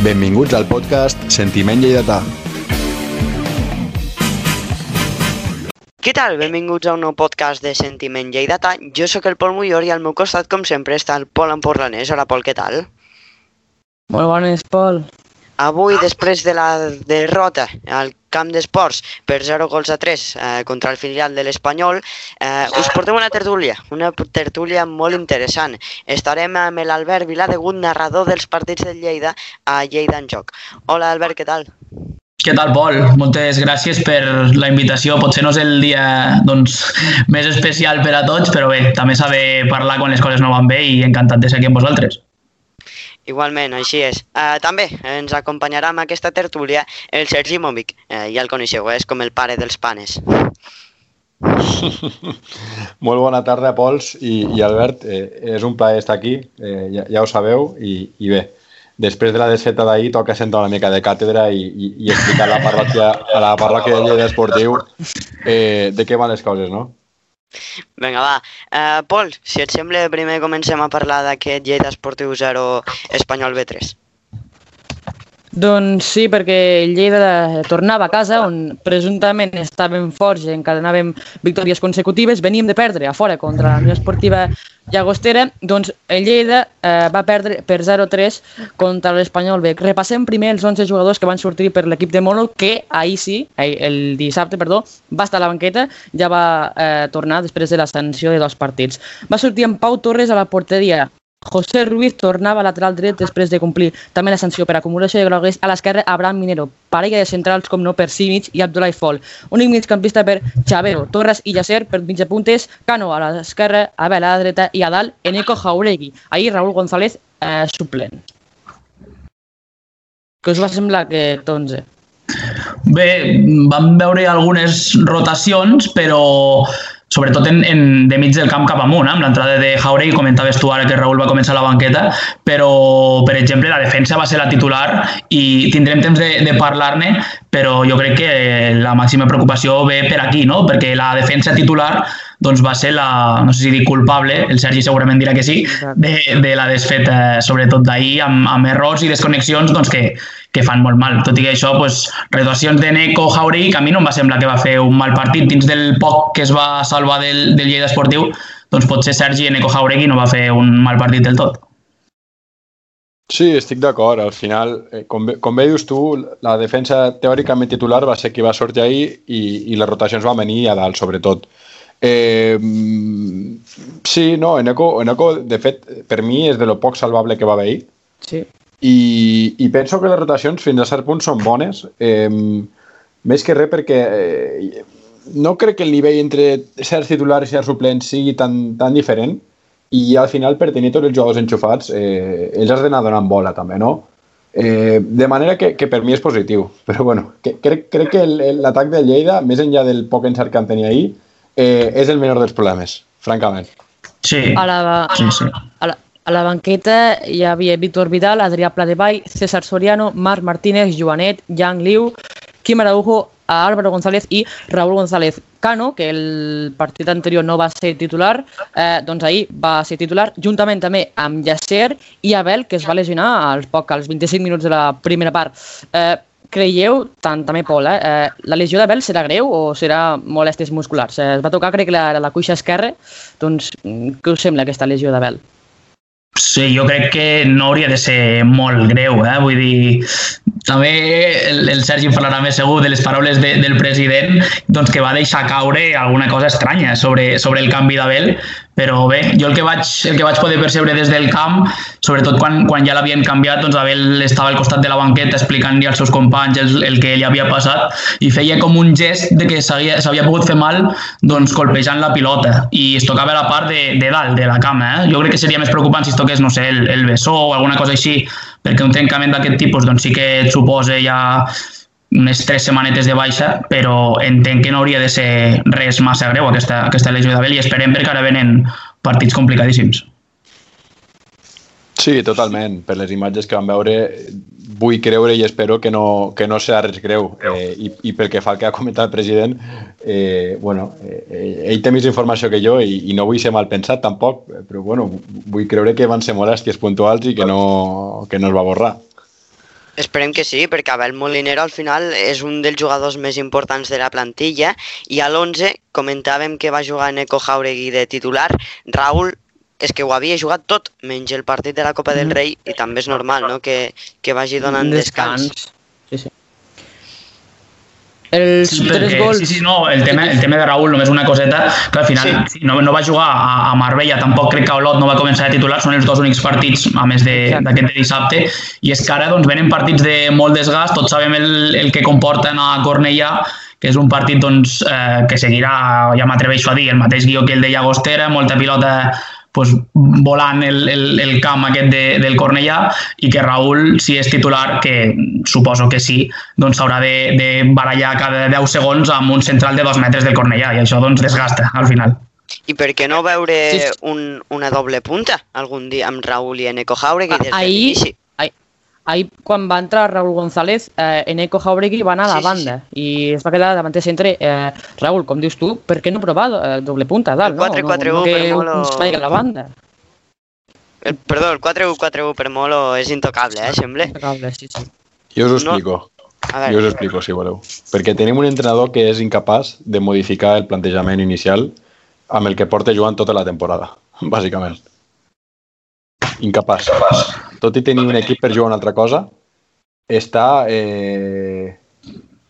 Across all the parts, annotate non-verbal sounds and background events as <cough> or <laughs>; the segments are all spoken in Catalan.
Benvinguts al podcast Sentiment Lleidatà. Què tal? Benvinguts a un nou podcast de Sentiment Lleidatà. Jo sóc el Pol Mullor i al meu costat, com sempre, està el Pol Empordanès. Hola, Pol, què tal? Molt bones, Pol. Avui, després de la derrota al camp d'esports per 0 gols a 3 eh, contra el filial de l'Espanyol, eh, us portem una tertúlia, una tertúlia molt interessant. Estarem amb l'Albert Viladegut, narrador dels partits de Lleida a Lleida en Joc. Hola, Albert, què tal? Què tal, Pol? Moltes gràcies per la invitació. Potser no és el dia doncs, més especial per a tots, però bé, també saber parlar quan les coses no van bé i encantat de ser aquí amb vosaltres. Igualment, així és. Uh, també ens acompanyarà amb aquesta tertúlia el Sergi Movic. Uh, ja el coneixeu, és com el pare dels panes. <laughs> Molt bona tarda, Pols i, i Albert. Eh, és un plaer estar aquí, eh, ja, ja ho sabeu, i, i bé, després de la desfeta d'ahir toca sentar una mica de càtedra i, i, i explicar a la parròquia, a la parròquia de Lleida Esportiu eh, de què van les coses, no? Vinga, va. Uh, Pol, si et sembla, primer comencem a parlar d'aquest Lleida Esportiu 0 Espanyol B3. Doncs sí, perquè Lleida tornava a casa on presumptament estàvem forts i encadenàvem victòries consecutives. Veníem de perdre a fora contra la Unió Esportiva Llagostera. Doncs Lleida eh, va perdre per 0-3 contra l'Espanyol B. Repassem primer els 11 jugadors que van sortir per l'equip de Mono, que ahir sí, ahir, el dissabte, perdó, va estar a la banqueta, ja va eh, tornar després de la sanció de dos partits. Va sortir en Pau Torres a la porteria, José Ruiz tornava a lateral dret després de complir també la sanció per acumulació de grogues. A l'esquerra, Abraham Minero, parella de centrals com no per Simic i Abdullah Fol. Únic migcampista per Chavero, Torres i Yacer per mitja puntes, Cano a l'esquerra, Abel a la dreta i a dalt, Eneco Jauregui. Ahir Raúl González eh, suplent. Què us va semblar aquest 11? Bé, vam veure algunes rotacions, però sobretot en, en, de mig del camp cap amunt, eh? amb l'entrada de Jauregui, comentaves tu ara que Raül va començar la banqueta, però, per exemple, la defensa va ser la titular i tindrem temps de, de parlar-ne, però jo crec que la màxima preocupació ve per aquí, no? perquè la defensa titular doncs va ser la, no sé si dir culpable, el Sergi segurament dirà que sí, de, de la desfeta, sobretot d'ahir, amb, amb errors i desconnexions doncs, que, que fan molt mal. Tot i que això, doncs, reduacions de Neco, Jauregui, que a mi no em va semblar que va fer un mal partit dins del poc que es va salvar del, del Lleida Esportiu, doncs potser Sergi Neco Jauregui no va fer un mal partit del tot. Sí, estic d'acord. Al final, eh, com, bé, com bé dius tu, la defensa teòricament titular va ser qui va sortir ahir i, i les rotacions van venir a dalt, sobretot. Eh, sí, no, Eneco, Eneco, de fet, per mi és de lo poc salvable que va haver ahir. Sí. I, i penso que les rotacions fins a cert punt són bones, eh, més que res perquè eh, no crec que el nivell entre certs titulars i certs suplents sigui tan, tan diferent i al final per tenir tots els jugadors enxufats eh, ells has d'anar donant bola també, no? Eh, de manera que, que per mi és positiu, <laughs> però bueno, que, crec, crec que l'atac de Lleida, més enllà del poc encert que en tenia ahir, eh, és el menor dels problemes, francament. Sí, A la, sí, sí. a la, a la banqueta hi havia Víctor Vidal, Adrià Pladevall, César Soriano, Marc Martínez, Joanet, Yang Liu, Quim Araujo, Álvaro González i Raúl González Cano, que el partit anterior no va ser titular, eh, doncs ahir va ser titular, juntament també amb Yacer i Abel, que es va lesionar als poc, als 25 minuts de la primera part. Eh, creieu, tant també Pol, eh, eh, la lesió d'Abel serà greu o serà molèsties musculars? Eh, es va tocar, crec, la, la cuixa esquerra, doncs què us sembla aquesta lesió d'Abel? Sí, jo crec que no hauria de ser molt greu, eh? vull dir, també el, el Sergi parlarà més segur de les paraules de, del president doncs que va deixar caure alguna cosa estranya sobre, sobre el canvi d'Abel, però bé, jo el que vaig, el que vaig poder percebre des del camp, sobretot quan, quan ja l'havien canviat, doncs Abel estava al costat de la banqueta explicant-li als seus companys el, el que li havia passat i feia com un gest de que s'havia pogut fer mal doncs, colpejant la pilota i es tocava la part de, de dalt, de la cama. Eh? Jo crec que seria més preocupant si es toqués, no sé, el, el bessó o alguna cosa així, perquè un trencament d'aquest tipus doncs, sí que et suposa ja unes tres setmanetes de baixa, però entenc que no hauria de ser res massa greu aquesta, aquesta lesió d'Abel i esperem perquè ara venen partits complicadíssims. Sí, totalment. Per les imatges que vam veure, vull creure i espero que no, que no serà res greu. Eh, i, I pel que fa al que ha comentat el president, eh, bueno, eh, ell té més informació que jo i, i no vull ser mal pensat tampoc, però bueno, vull creure que van ser molèsties puntuals i que no, que no es va borrar. Esperem que sí, perquè Abel Molinero al final és un dels jugadors més importants de la plantilla i a l'11 comentàvem que va jugar Neko Jauregui de titular. Raúl és que ho havia jugat tot, menys el partit de la Copa del Rei, i també és normal no? que, que vagi donant descans. Sí. Els Sí, tres perquè, gols... sí, sí, no, el tema, el tema de Raúl només una coseta, que al final sí. no, no va jugar a, a Marbella, tampoc crec que Olot no va començar de titular, són els dos únics partits, a més d'aquest de, dissabte, i és que ara doncs, venen partits de molt desgast, tots sabem el, el que comporta anar a Cornellà, que és un partit doncs, eh, que seguirà, ja m'atreveixo a dir, el mateix guió que el de Llagostera, molta pilota pues, volant el, el, el camp aquest de, del Cornellà i que Raúl, si és titular, que suposo que sí, doncs s'haurà de, de barallar cada 10 segons amb un central de dos metres del Cornellà i això doncs desgasta al final. I per què no veure Sí, sí. un, una doble punta algun dia amb Raúl i Eneco Jauregui des de Ahir? Ahir, quan va entrar Raúl González, eh, Eneco Jauregui va anar a la Sí, sí, banda i es va quedar davant de centre. Eh, Raúl, com dius tu, per què no provar eh, doble punta a dalt? El 4-4-1 no, no, no que Molo- un espai a la banda. El, perdó, el 4-1-4-1 per Molo és intocable, eh, sembla? Impecable, sí, sí. Jo us ho No. explico. A Jo us ho explico, si voleu. Perquè tenim un entrenador que és incapaç de modificar el plantejament inicial amb el que porta jugant tota la temporada, <laughs> bàsicament. Incapaç. Tot i tenir un equip per jugar una altra cosa, està eh,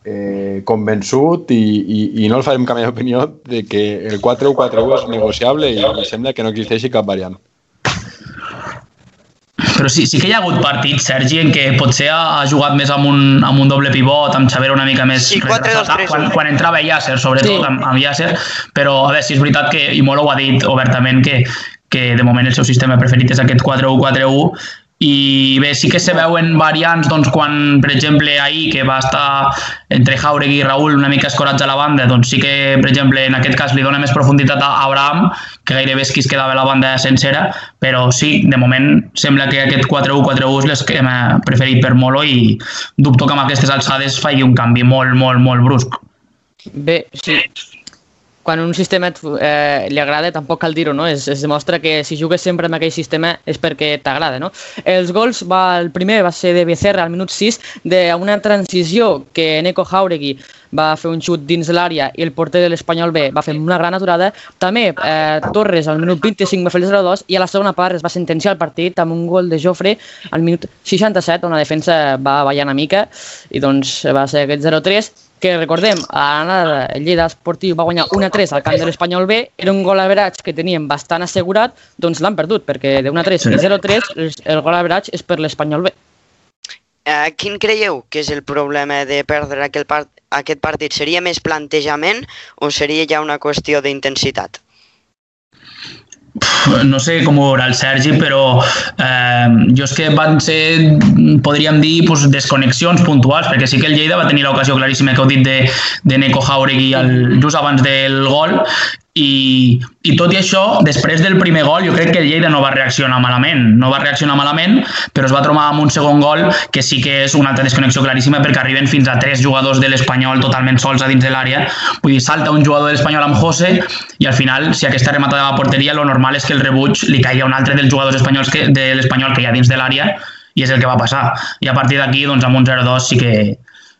eh, convençut i, i, i no el farem canviar d'opinió de que el 4-1-4-1 és negociable i, i sembla que no existeixi cap variant. Però sí, sí que hi ha hagut partits, Sergi, en què potser ha, ha jugat més amb un, amb un doble pivot, amb Xavier una mica més Sí, 4-2-3-1. retratat, quan, quan entrava Yasser, sobretot Sí. amb, amb Yasser, però a veure, si és veritat que, i Molo ho ha dit obertament, que, que de moment el seu sistema preferit és aquest 4-1-4-1, i bé, sí que se veuen variants doncs, quan, per exemple, ahir que va estar entre Jauregui i Raúl una mica escorats a la banda, doncs sí que, per exemple, en aquest cas li dona més profunditat a Abraham, que gairebé és qui es quedava la banda sencera, però sí, de moment sembla que aquest 4-1-4-1 és l'esquema preferit per Molo i dubto que amb aquestes alçades faci un canvi molt, molt, molt brusc. Bé, sí. Quan un sistema eh, li agrada, tampoc cal dir-ho, no? Es, es demostra que si jugues sempre amb aquell sistema és perquè t'agrada, no? Els gols, va, el primer va ser de Becerra al minut 6, d'una transició que Neko Jauregui va fer un xut dins l'àrea i el porter de l'Espanyol B va fer una gran aturada. També eh, Torres al minut 25 va fer el 0-2 i a la segona part es va sentenciar el partit amb un gol de Jofre al minut 67 on la defensa va ballar una mica i doncs va ser aquest 0-3 que recordem, a l'anada el Lleida Esportiu va guanyar 1-3 al camp de l'Espanyol B, era un gol average que tenien bastant assegurat, doncs l'han perdut, perquè de 1-3 Sí. i 0-3 el, el gol average és per l'Espanyol B. eh, quin creieu que és el problema de perdre aquel part, aquest partit? Seria més plantejament o seria ja una qüestió d'intensitat? No sé com ho veurà el Sergi, però eh, jo és que van ser, podríem dir, pues, desconnexions puntuals, perquè sí que el Lleida va tenir l'ocasió claríssima que heu dit de, de Neko Jauregui al, just abans del gol, i, i tot i això, després del primer gol, jo crec que el Lleida no va reaccionar malament, no va reaccionar malament, però es va trobar amb un segon gol que sí que és una altra desconnexió claríssima perquè arriben fins a tres jugadors de l'Espanyol totalment sols a dins de l'àrea, vull dir, salta un jugador de l'Espanyol amb José i al final, si aquesta rematada a la porteria, lo normal és que el rebuig li caigui a un altre dels jugadors espanyols que, de l'Espanyol que hi ha dins de l'àrea i és el que va passar. I a partir d'aquí, doncs, amb un 0-2 sí que,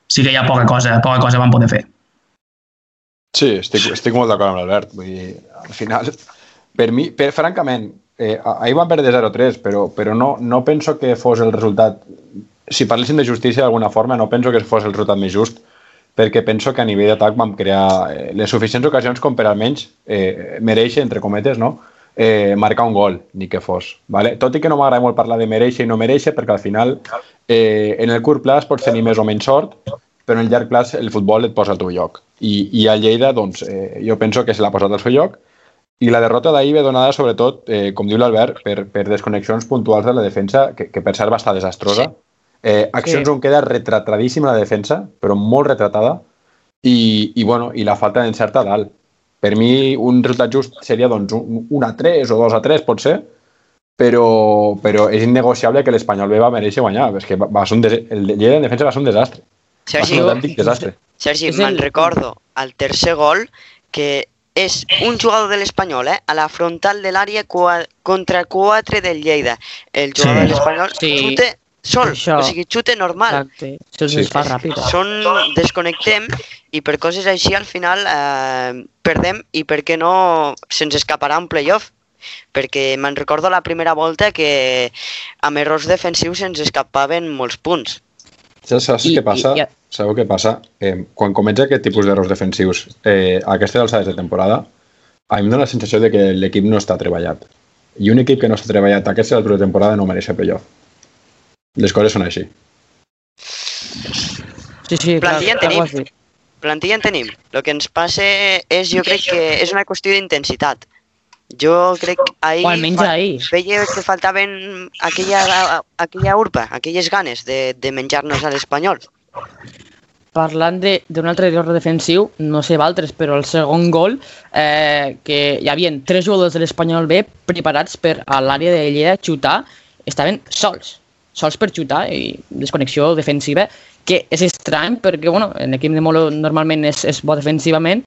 sí que hi ha poca cosa, poca cosa van poder fer. Sí, estic, estic molt d'acord amb l'Albert. Vull dir, al final, per mi, per, francament, eh, ahir van perdre 0-3, però, però no, no penso que fos el resultat... Si parléssim de justícia d'alguna forma, no penso que fos el resultat més just, perquè penso que a nivell d'atac vam crear eh, les suficients ocasions com per almenys eh, mereixer, entre cometes, no? eh, marcar un gol, ni que fos. Vale? Tot i que no m'agrada molt parlar de mereixer i no mereixer, perquè al final eh, en el curt plaç pots tenir més o menys sort, però en el llarg plaç el futbol et posa al teu lloc. I, i a Lleida, doncs, eh, jo penso que se l'ha posat al seu lloc, i la derrota d'ahir ve donada, sobretot, eh, com diu l'Albert, per, per desconnexions puntuals de la defensa, que, que per cert va estar desastrosa. Eh, accions Sí. on queda retratadíssima la defensa, però molt retratada, i, i, bueno, i la falta d'encert a dalt. Per mi, un resultat just seria doncs, un, un a 3 o 2 a 3, pot ser, però, però és innegociable que l'Espanyol B va mereixer guanyar. És que va, va ser un des... El Lleida en defensa va ser un desastre. Va Sergi, ser un autèntic desastre. Sergi, me'n el- recordo al tercer gol que és un jugador de l'Espanyol, eh? a la frontal de l'àrea contra quatre del Lleida. El jugador Sí. de l'Espanyol Sí. xuta sol, Això. o sigui, xute normal. Exacte. Això Sí. es fa ràpid. Són, desconnectem i per coses així al final eh, perdem i per què no se'ns escaparà un playoff perquè me'n recordo la primera volta que amb errors defensius se'ns escapaven molts punts. Saps, saps I- què passa? i- i- Sabeu què passa? Eh, quan comença aquest tipus d'errors defensius eh, a aquestes alçades de temporada, a mi em dóna la sensació de que l'equip no està treballat. I un equip que no està treballat a aquestes alçades de temporada no mereix playoff. Les coses són així. Sí, sí, clar, Plantilla en tenim. Plantilla en tenim. El que ens passa és, jo crec que és una qüestió d'intensitat. Jo crec que ahir, O almenys fa- ahir. veia que faltaven aquella, aquella urpa, aquelles ganes de, de menjar-nos a l'espanyol. Parlant d'un altre error defensiu, no sé valtres, però el segon gol, eh, que hi havia tres jugadors de l'Espanyol B preparats per a l'àrea de Lleida xutar, estaven sols, sols per xutar i desconnexió defensiva, que és estrany perquè bueno, l'equip de Molo normalment és, és bo defensivament,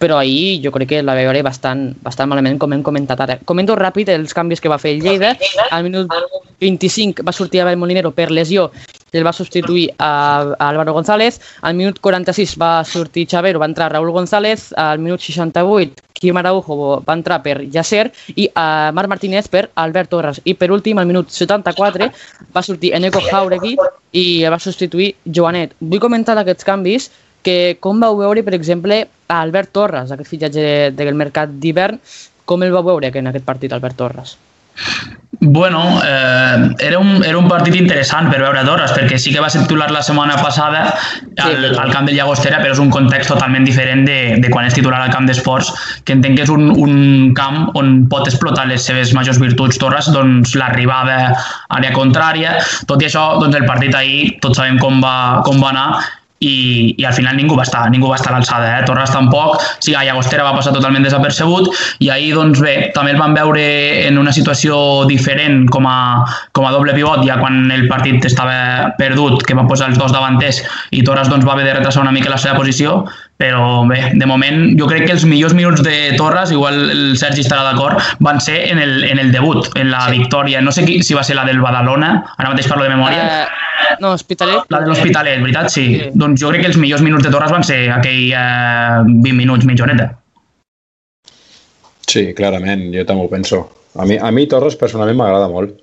però ahir jo crec que la veure bastant, bastant malament, com hem comentat ara. Comento ràpid els canvis que va fer el Lleida. Al minut 25 va sortir Abel Molinero per lesió i el va substituir a, a Álvaro González. Al minut 46 va sortir Xavero, va entrar Raúl González. Al minut 68 Quim Araujo va entrar per Yacer i a Marc Martínez per Albert Torres. I per últim, al minut 74 va sortir Eneco Jauregui i el va substituir Joanet. Vull comentar aquests canvis que com vau veure, per exemple, a Albert Torres, aquest fitxatge de- del mercat d'hivern, com el vau veure en aquest partit, Albert Torres? Bueno, eh, era, un, era un partit interessant per veure Torres, perquè sí que va ser titular la setmana passada al, al camp del Llagostera, però és un context totalment diferent de, de quan és titular al camp d'esports, que entenc que és un, un camp on pot explotar les seves majors virtuts Torres, doncs l'arribada a àrea contrària. Tot i això, doncs el partit ahir, tots sabem com va, com va anar, i, i al final ningú va estar, ningú va estar a l'alçada, eh? Torres tampoc, sí, a Llagostera va passar totalment desapercebut i ahir doncs bé, també el van veure en una situació diferent com a, com a doble pivot ja quan el partit estava perdut, que va posar els dos davanters i Torres doncs va haver de retrasar una mica la seva posició, però bé, de moment jo crec que els millors minuts de Torres, igual el Sergi estarà d'acord, van ser en el, en el debut, en la sí. victòria, no sé qui, si va ser la del Badalona, ara mateix parlo de memòria, Eh, no, Hospitalet. la de l'Hospitalet, veritat? Sí. Sí. Doncs jo crec que els millors minuts de Torres van ser aquell eh, 20 minuts, mitja horeta. Sí, clarament, jo també ho penso. A mi, a mi Torres personalment m'agrada molt.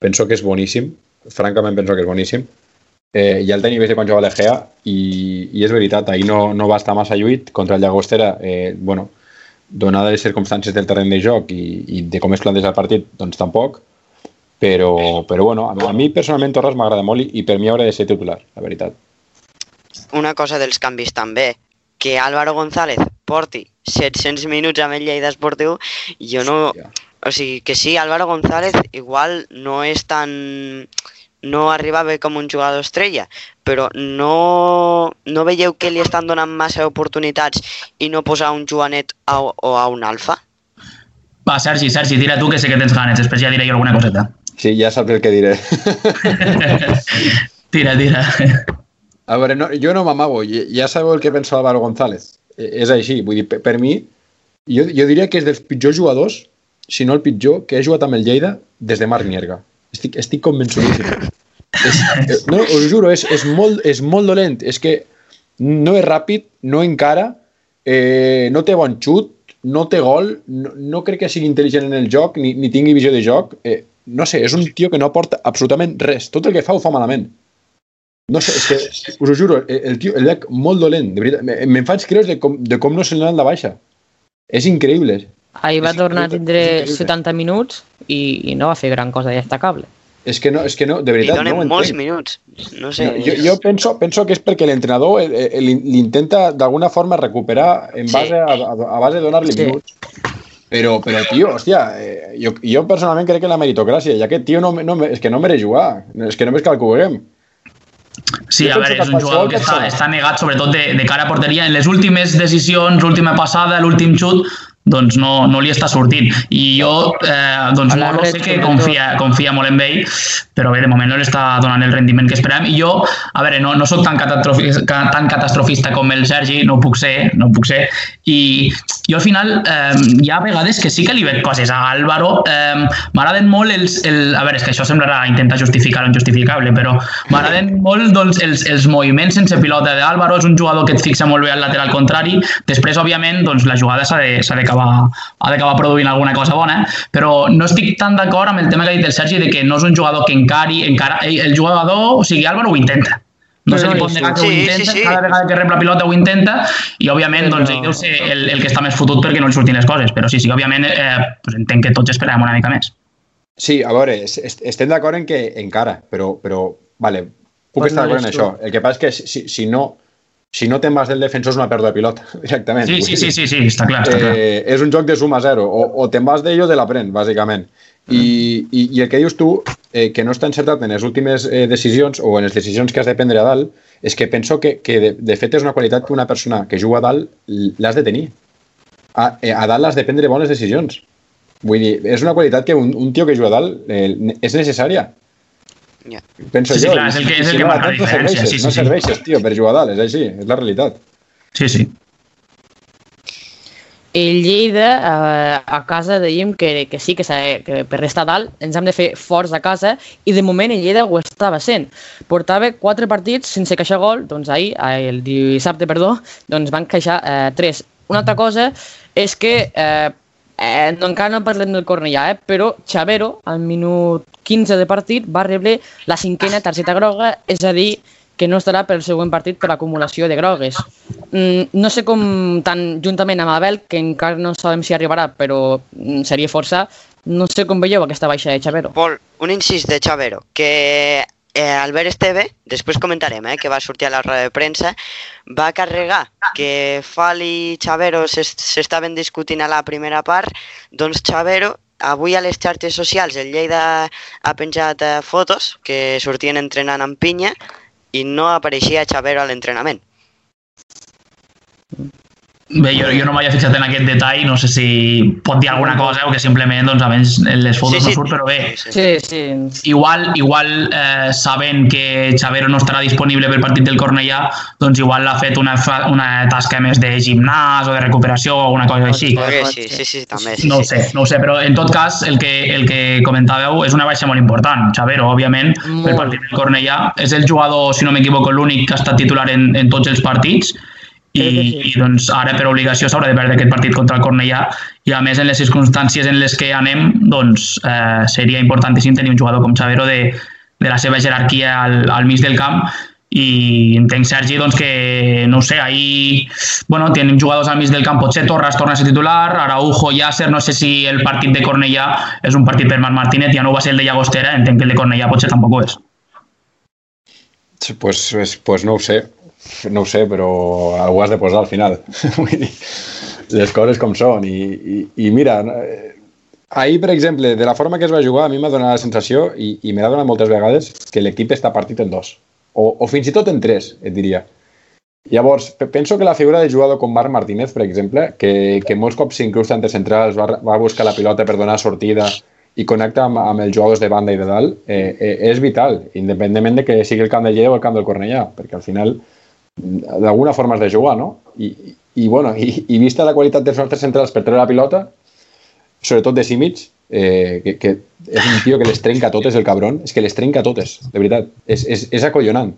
Penso que és boníssim, francament penso que és boníssim. Eh, ja el tenia vist de quan jugava l'Egea i, i és veritat, ahir no, no va estar massa lluit contra el Llagostera. Eh, bueno, donades les circumstàncies del terreny de joc i, i de com es planteja el partit, doncs tampoc. Però, però bueno, a, a mi personalment Torres m'agrada molt i, i per mi haurà de ser titular, la veritat. Una cosa dels canvis també, que Álvaro González porti 700 minuts amb el Lleida Esportiu, jo no... Hòstia. O sigui, que sí, Álvaro González igual no és tan... no arribava com un jugador estrella, però no, no veieu que li estan donant massa oportunitats i no posar un Joanet a, o a un Alfa? Va, Sergi, Sergi, tira tu que sé que tens ganes, després ja diré jo alguna coseta. Sí, ja saps el que diré. <laughs> tira, tira. A veure, no, jo no m'amago, ja sabeu el que pensa Álvaro González. Eh, És així, vull dir, per, per mi, jo, jo diria que és dels pitjors jugadors, si no el pitjor, que he jugat amb el Lleida des de Marc Nierga. Estic, estic convençudíssim. és, eh, no, us juro, és, és, molt, és molt dolent. És que no és ràpid, no encara, eh, no té bon xut, no té gol, no, no crec que sigui intel·ligent en el joc, ni, ni tingui visió de joc. Eh, no sé, és un tio que no aporta absolutament res. Tot el que fa ho fa malament. No sé, és que, us ho juro, el, el tio, el veig molt dolent, de veritat. Me- Me'n faig creus de com, de com no se li de baixa. És increïble. Ahir va tornar a tindre és increïble. 70 minuts i, i no va fer gran cosa destacable. És que no, és que no, de Li veritat, donen no ho molts minuts. No sé. No, jo, jo penso, penso que és perquè l'entrenador eh, eh, li- l'intenta d'alguna forma recuperar en Sí. base a, a, a base de donar-li Sí. minuts. Però, però, tio, hòstia, eh, jo, jo personalment crec que la meritocràcia, i aquest tio no, no, és que no mereix jugar, és que només cal que ho juguem. Sí, a veure, que és un jugador que està, està negat sobretot de, de cara a porteria. En les últimes decisions, l'última passada, l'últim xut, doncs no, no li està sortint. I jo, eh, doncs, A la Molo red, sé que confia, confia molt en ell, però bé, de moment no li està donant el rendiment que esperem. I jo, a veure, no, no sóc tan catastrofista, tan catastrofista com el Sergi, no puc ser, no puc ser. I jo al final eh, hi ha vegades que sí que li veig coses a Álvaro. Eh, M'agraden molt els... El, a veure, és que això semblarà intentar justificar l'injustificable, però m'agraden <laughs> molt doncs, els, els moviments sense pilota d'Álvaro. És un jugador que et fixa molt bé al lateral contrari. Després, òbviament, doncs, la jugada s'ha de- s'ha d'acabar ha d'acabar produint alguna cosa bona, però no estic tan d'acord amb el tema que ha dit el Sergi de que no és un jugador que encari, encara, el jugador, o sigui, Álvaro ho intenta. No se li pot negar que ho Sí, sí, intenta, sí. cada vegada que rep la pilota ho intenta i òbviament doncs, ell deu ser el, el que està més fotut perquè no li surtin les coses, però sí, sí, òbviament eh, pues entenc que tots esperem una mica més. Sí, a veure, es- es- estem d'acord en que encara, però, però vale, puc Pues estar no d'acord en això. El que passa és que si, si no si no te'n vas del defensor és una pèrdua de pilota, <laughs> directament. Sí, sí, sí, sí, sí està clar, està clar. Eh, és un joc de suma zero. O, o te'n vas d'ell o te l'aprèn, bàsicament. I, i, I el que dius tu, eh, que no està encertat en les últimes eh, decisions o en les decisions que has de prendre a dalt, és que penso que, que de, de fet és una qualitat que una persona que juga a dalt l'has de tenir. A, eh, a dalt has de prendre bones decisions. Vull dir, és una qualitat que un, un tio que juga a dalt eh, és necessària. Ja. Penso Sí, sí, jo. clar, és el que- I és el si que no marca la tens, no diferència, serveixes, sí, sí, no sí. serveixes, tio, per jugar a dalt, és així, és la realitat. Sí, sí. El Lleida, eh, a casa dèiem que, que sí, que, que per restar dalt ens hem de fer forts a casa i de moment el Lleida ho estava sent. Portava quatre partits sense queixar gol, doncs ahir, eh, el dissabte, perdó, doncs van queixar eh, tres. Una altra cosa és que eh, eh, no, encara no parlem del Cornellà, eh, però Xavero, al minut 15 de partit, va rebre la cinquena targeta groga, és a dir, que no estarà pel següent partit per l'acumulació de grogues. Mm, no sé com, tant juntament amb Abel, que encara no sabem si arribarà, però mm, seria força, no sé com veieu aquesta baixa de Xavero. Pol, un incís de Xavero, que eh, Albert Esteve, després comentarem, eh, que va sortir a la roda de premsa, va carregar que Fali i Xavero s'es- s'estaven discutint a la primera part, doncs Xavero avui a les xarxes socials el Lleida ha penjat eh, fotos que sortien entrenant amb pinya i no apareixia Xavero a l'entrenament. Bé, jo, jo no m'havia fixat en aquest detall, no sé si pot dir alguna cosa o que simplement, doncs, a més, en les fotos no surt, però bé, Sí, sí. Sí, sí. igual, igual eh, sabent que Xavero no estarà disponible pel partit del Cornellà, doncs igual l'ha fet una, una tasca més de gimnàs o de recuperació o alguna cosa així. Perquè sí, sí, sí, també. Sí, No ho sí. sé, no ho sé, però en tot cas el que, el que comentàveu és una baixa molt important. Xavero, òbviament, Molt. pel partit del Cornellà, és el jugador, si no m'equivoco, l'únic que ha estat titular en, en tots els partits i, sí. i doncs ara per obligació s'haurà de perdre aquest partit contra el Cornellà i a més en les circumstàncies en les que anem doncs eh, seria importantíssim tenir un jugador com Xavero de, de la seva jerarquia al, al mig del camp i entenc, Sergi, doncs, que, no ho sé, ahir, bueno, tenim jugadors al mig del camp, potser Torres torna a ser titular, Araujo, Yasser, no sé si el partit de Cornellà és un partit per Marc Martínez, ja no va ser el de Llagostera, entenc que el de Cornellà potser tampoc ho és. Sí, Pues, pues, pues no ho sé, no ho sé, però algú has de posar al final. <laughs> Vull dir, les coses com són. I, i, i mira, eh, ahir, per exemple, de la forma que es va jugar, a mi m'ha donat la sensació, i, i me l'ha donat moltes vegades, que l'equip està partit en dos. O, o fins i tot en tres, et diria. Llavors, pe- penso que la figura de jugador com Marc Martínez, per exemple, que, que molts cops s'incrusta entre centrals, va, va buscar la pilota per donar sortida i connecta amb, amb els jugadors de banda i de dalt, eh, eh, és vital, independentment de que sigui el camp del Lleida o el camp del Cornellà, perquè al final d'alguna forma has de jugar, no? I, i, bueno, i, i vista la qualitat dels nostres centrals per treure la pilota, sobretot de Simic, eh, que, que és un tio que les trenca totes, el cabron, és que les trenca totes, de veritat. És, és, és acollonant.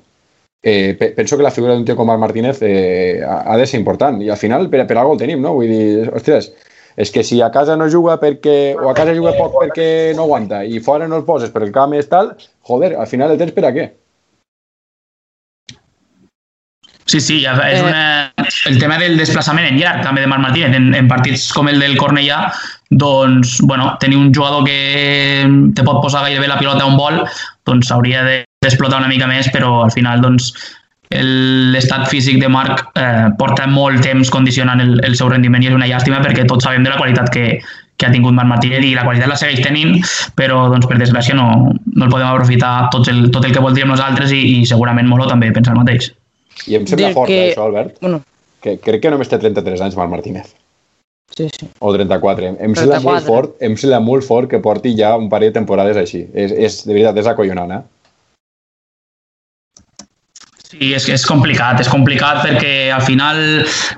Eh, pe- penso que la figura d'un tio com Marc Martínez eh, ha, de ser important i al final per, per algo el tenim, no? Vull dir, ostres, és que si a casa no juga perquè, o a casa juga poc perquè no aguanta i fora no el poses perquè el camp és tal, joder, al final el tens per a què? Sí, sí, ja és Eh. una... el tema del desplaçament en llarg també de Marc Martínez, en, en partits com el del Cornellà, doncs, bueno, tenir un jugador que te pot posar gairebé la pilota on vol, doncs hauria de- d'explotar una mica més, però al final, doncs, el- l'estat físic de Marc eh, porta molt temps condicionant el, el seu rendiment i és una llàstima perquè tots sabem de la qualitat que, que ha tingut Marc Martínez i la qualitat la segueix tenint, però doncs, per desgràcia no, no el podem aprofitar tot el, tot el que voldríem nosaltres i, i segurament Molo també pensa el mateix. I em sembla fort, que- eh, això, Albert, Bueno, que crec que només té 33 anys Marc Martínez. Sí, sí. O 34. Em sembla 34. molt fort, em sembla molt fort que porti ja un parell de temporades així. És, és de veritat, és acollonant, eh? Sí, és, és complicat, és complicat perquè al final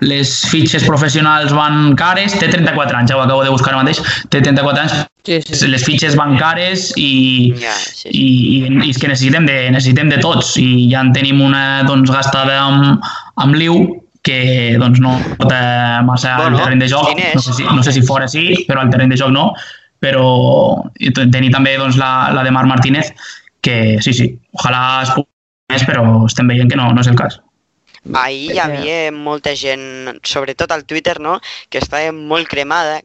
les fitxes professionals van cares, té 34 anys, ja ho acabo de buscar ara mateix, té 34 anys, Sí, sí. les fitxes van cares i, Ja, sí, sí. i, i, i és que necessitem de, necessitem de tots i ja en tenim una doncs, gastada amb, amb l'IU que doncs, no porta massa Bueno, al terreny de joc, no sé, si, no sé si fora sí, però al terreny de joc no, però tenir també doncs, la, la de Marc Martínez, que sí, sí, ojalà es pugui més, però estem veient que no, no és el cas. Ahir hi havia molta gent, sobretot al Twitter, no?, que estava molt cremada,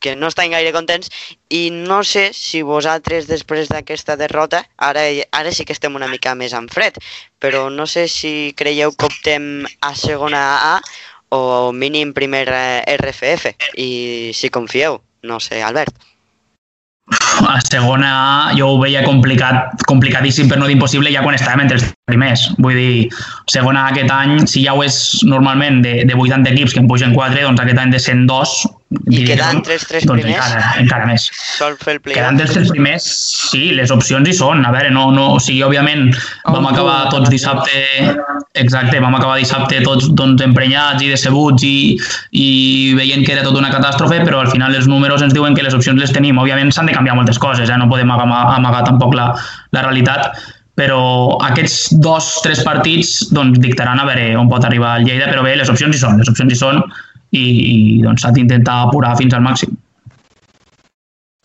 que no estaven gaire contents, i no sé si vosaltres, després d'aquesta derrota, ara, ara sí que estem una mica més en fred, però no sé si creieu que optem a segona A o mínim primer eh, RFF, i si confieu, no sé, Albert. A segona jo ho veia complicat, complicadíssim, per no dir impossible, ja quan estàvem entre els primers. Vull dir, segona aquest any, si ja ho és normalment de, de 80 equips que en pugen 4, doncs aquest any de 102... I quedant els tres doncs primers? Encara, encara més. Sol fer el play Quedant dels tres primers, sí, les opcions hi són. A veure, no, no, o sigui, òbviament, vam acabar tots dissabte, exacte, vam acabar dissabte tots doncs, emprenyats i decebuts i, i veient que era tota una catàstrofe, però al final els números ens diuen que les opcions les tenim. Òbviament s'han de canviar moltes coses, eh? no podem amagar, amagar tampoc la, la realitat, però aquests dos, tres partits doncs, dictaran a veure on pot arribar el Lleida, però bé, les opcions hi són, les opcions hi són i, i doncs, s'ha d'intentar apurar fins al màxim.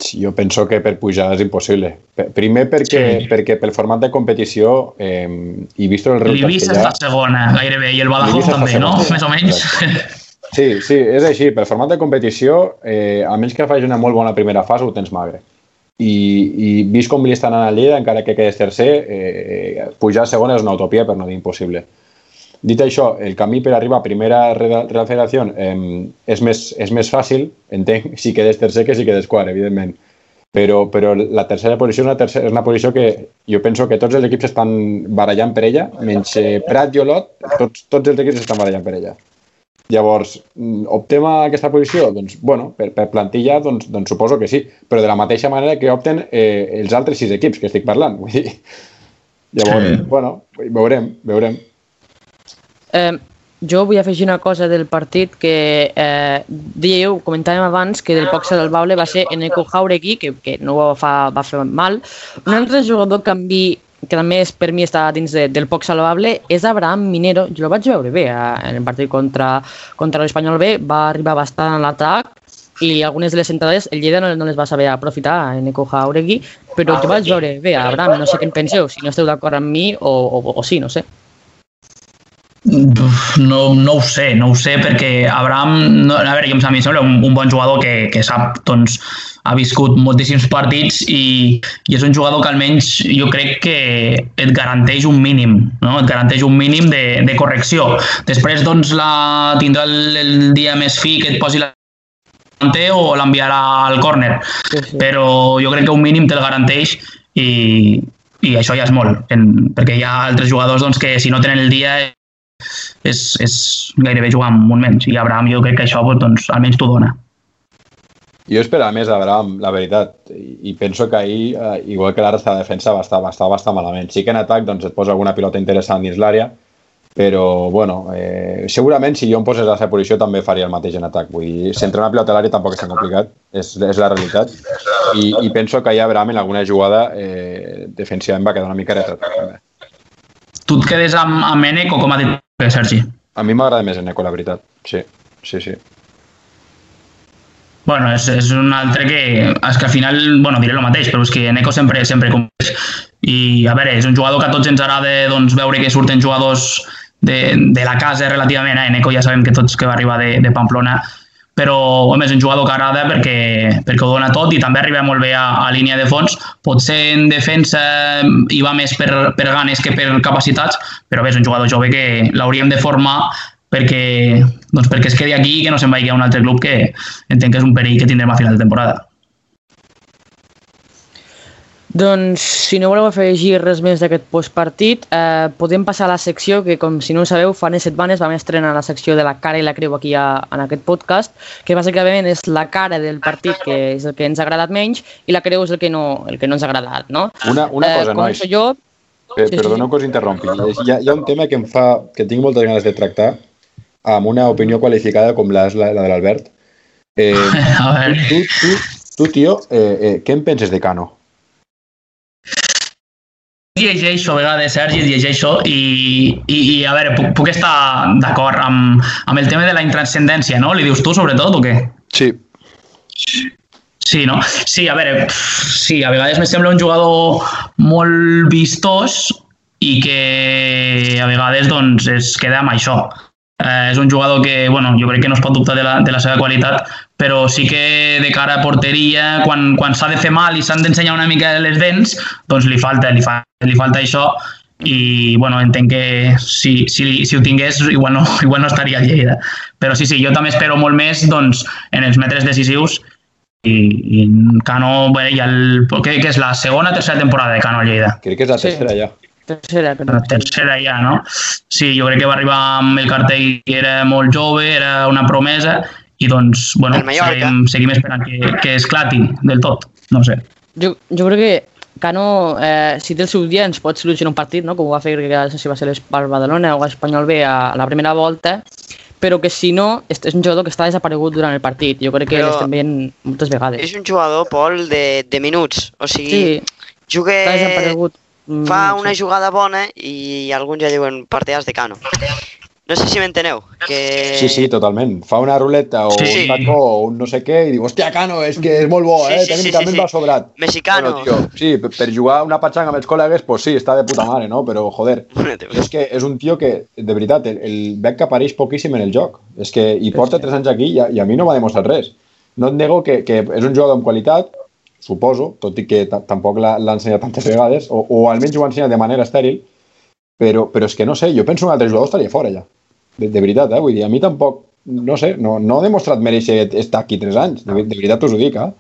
Sí, jo penso que per pujar és impossible. Primer perquè, Sí. perquè pel format de competició eh, i vist els resultats L'Ibissa que hi ha... està segona, gairebé, i el Badajoz també, no? Més o menys. Sí, sí, és així. Pel format de competició, eh, a menys que facis una molt bona primera fase, ho tens magre. I, i vist com li estan anant a Lleida, encara que quedes tercer, eh, pujar a segona és una utopia, per no dir impossible. Dit això, el camí per arribar a primera Real Federació eh, és, més, és més fàcil, entenc, <laughs> si quedes tercer que si quedes quart, evidentment. Però, però la tercera posició és una, tercera, és una posició que jo penso que tots els equips estan barallant per ella, menys eh, Prat i Olot, tots, tots els equips estan barallant per ella. Llavors, mm, optem a aquesta posició? Doncs, bueno, per, per plantilla, doncs, doncs suposo que sí, però de la mateixa manera que opten eh, els altres sis equips que estic parlant. <laughs> Vull dir, llavors, sí. bueno, veurem, veurem. Eh, jo vull afegir una cosa del partit que eh, dèieu, comentàvem abans que del poc salvable va ser Eneco Jauregui, que, que no ho fa, va fer mal. Un altre jugador que, mi, que també és, per mi està dins de, del poc salvable és Abraham Minero. Jo el vaig veure bé eh, en el partit contra, contra l'Espanyol B, va arribar bastant a l'atac i algunes de les entrades el Lleida no, no les va saber aprofitar a Eneco Jauregui, però jo vaig veure bé Abraham, no sé què en penseu, si no esteu d'acord amb mi o, o, o sí, no sé. No, no ho sé, no ho sé, perquè Abraham, no, a veure, jo, a mi em sembla un, un bon jugador que, que sap, doncs, ha viscut moltíssims partits i, i és un jugador que almenys jo crec que et garanteix un mínim, no? et garanteix un mínim de, de correcció. Després doncs, la, tindrà el, el dia més fi que et posi la o l'enviarà al córner, Sí, sí. però jo crec que un mínim te'l garanteix i, i això ja és molt, en, perquè hi ha altres jugadors doncs, que si no tenen el dia és, és gairebé jugar amb un menys i Abraham jo crec que això doncs, almenys t'ho dona. Jo esperava més d'Abraham, la veritat, i, i penso que ahir, eh, igual que la resta de defensa, va estar, va estar bastant malament. Sí que en atac doncs, et posa alguna pilota interessant dins l'àrea, però bueno, eh, segurament si jo em posés a la seva posició també faria el mateix en atac. Vull dir, centrar una pilota a l'àrea tampoc és tan complicat, és, és la realitat. I, I penso que ahir Abraham en alguna jugada eh, defensivament va quedar una mica retratat. Tu et quedes amb, amb Enek o com ha dit Sergi? A mi m'agrada més Eneco, la veritat. Sí, sí, sí. Bueno, és, és un altre que, és que al final, bueno, diré el mateix, però és que Eneco sempre, sempre compleix. I, a veure, és un jugador que a tots ens agrada doncs, veure que surten jugadors de, de la casa relativament, eh? Eneco ja sabem que tots que va arribar de, de Pamplona, però home, és un jugador que agrada perquè, perquè ho dona tot i també arriba molt bé a, a línia de fons. Potser en defensa hi va més per, per ganes que per capacitats, però bé, és un jugador jove que l'hauríem de formar perquè, doncs perquè es quedi aquí i que no se'n vagi a un altre club que entenc que és un perill que tindrem a final de temporada. Doncs, si no voleu afegir res més d'aquest postpartit, eh, podem passar a la secció que, com si no ho sabeu, fa unes setmanes vam estrenar la secció de la cara i la creu aquí a, en aquest podcast, que bàsicament és la cara del partit, que és el que ens ha agradat menys, i la creu és el que no, el que no ens ha agradat, no? Una, una cosa, nois. començo jo... Per, Sí, sí, perdona sí. que us interrompi. Hi ha, hi ha un tema que em fa, que tinc moltes ganes de tractar amb una opinió qualificada com la, la, la de l'Albert. Eh, <laughs> A veure, tu, tu, tu, tio, eh, eh, què en penses de Cano? Llegeixo a vegades, Sergi, llegeixo i, i, i a veure, puc, puc estar d'acord amb, amb el tema de la intranscendència, no? Li dius tu, sobretot, o què? Sí. Sí, no? Sí, a veure, pff, sí, a vegades me sembla un jugador molt vistós i que a vegades doncs, es queda amb això. Eh, és un jugador que, bueno, jo crec que no es pot dubtar de la, de la seva qualitat, però sí que de cara a porteria, quan, quan s'ha de fer mal i s'han d'ensenyar una mica les dents, doncs li falta, li, fa, li falta això i bueno, entenc que si, si, si ho tingués igual no, <laughs> igual no estaria a Lleida. Però sí, sí, jo també espero molt més doncs, en els metres decisius i, i Cano, bé, ja el, què, què és la segona o tercera temporada de Cano a Lleida? Crec que és la Sí. tercera ja. Tercera, que no. La tercera ja, no? Sí, jo crec que va arribar amb el cartell que era molt jove, era una promesa, i doncs, bueno, seguim, seguim esperant que, que esclati del tot, no sé. Jo, jo crec que Cano, eh, si té el seu dia, ens pot solucionar un partit, no? com ho va fer, crec que no sé si va ser l'Espal Badalona o l'Espanyol B a, a la primera volta, però que si no, és, és un jugador que està desaparegut durant el partit. Jo crec que Però- l'estem veient moltes vegades. És un jugador, Pol, de, de minuts. O sigui, Sí, juga, està desaparegut. Mm, fa una jugada bona i alguns ja diuen partides de Cano. No sé si m'enteneu. Que... Sí, sí, totalment. Fa una ruleta o Sí. un tacó o un no sé què i diu, hòstia, Cano, és que és molt bo, Sí, eh? sí, sí, Tècnicament sí, sí. va sobrat. Mexicano. Bueno, tio, sí, per, jugar una patxanga amb els col·legues, pues sí, està de puta mare, no? Però, joder, és que és un tio que, de veritat, el, el veig que apareix poquíssim en el joc. És que hi porta sí. tres anys aquí i a, i a mi no m'ha demostrat res. No et nego que, que és un jugador amb qualitat, suposo, tot i que ta- tampoc l'ha ensenyat tantes vegades, o, o almenys ho ha ensenyat de manera estèril, però, però és que no sé, jo penso que un altre jugador estaria fora ja. De, de veritat, eh? Vull dir, a mi tampoc, no sé, no, no ha demostrat mereixer estar aquí tres anys, de, de veritat us ho dic, eh?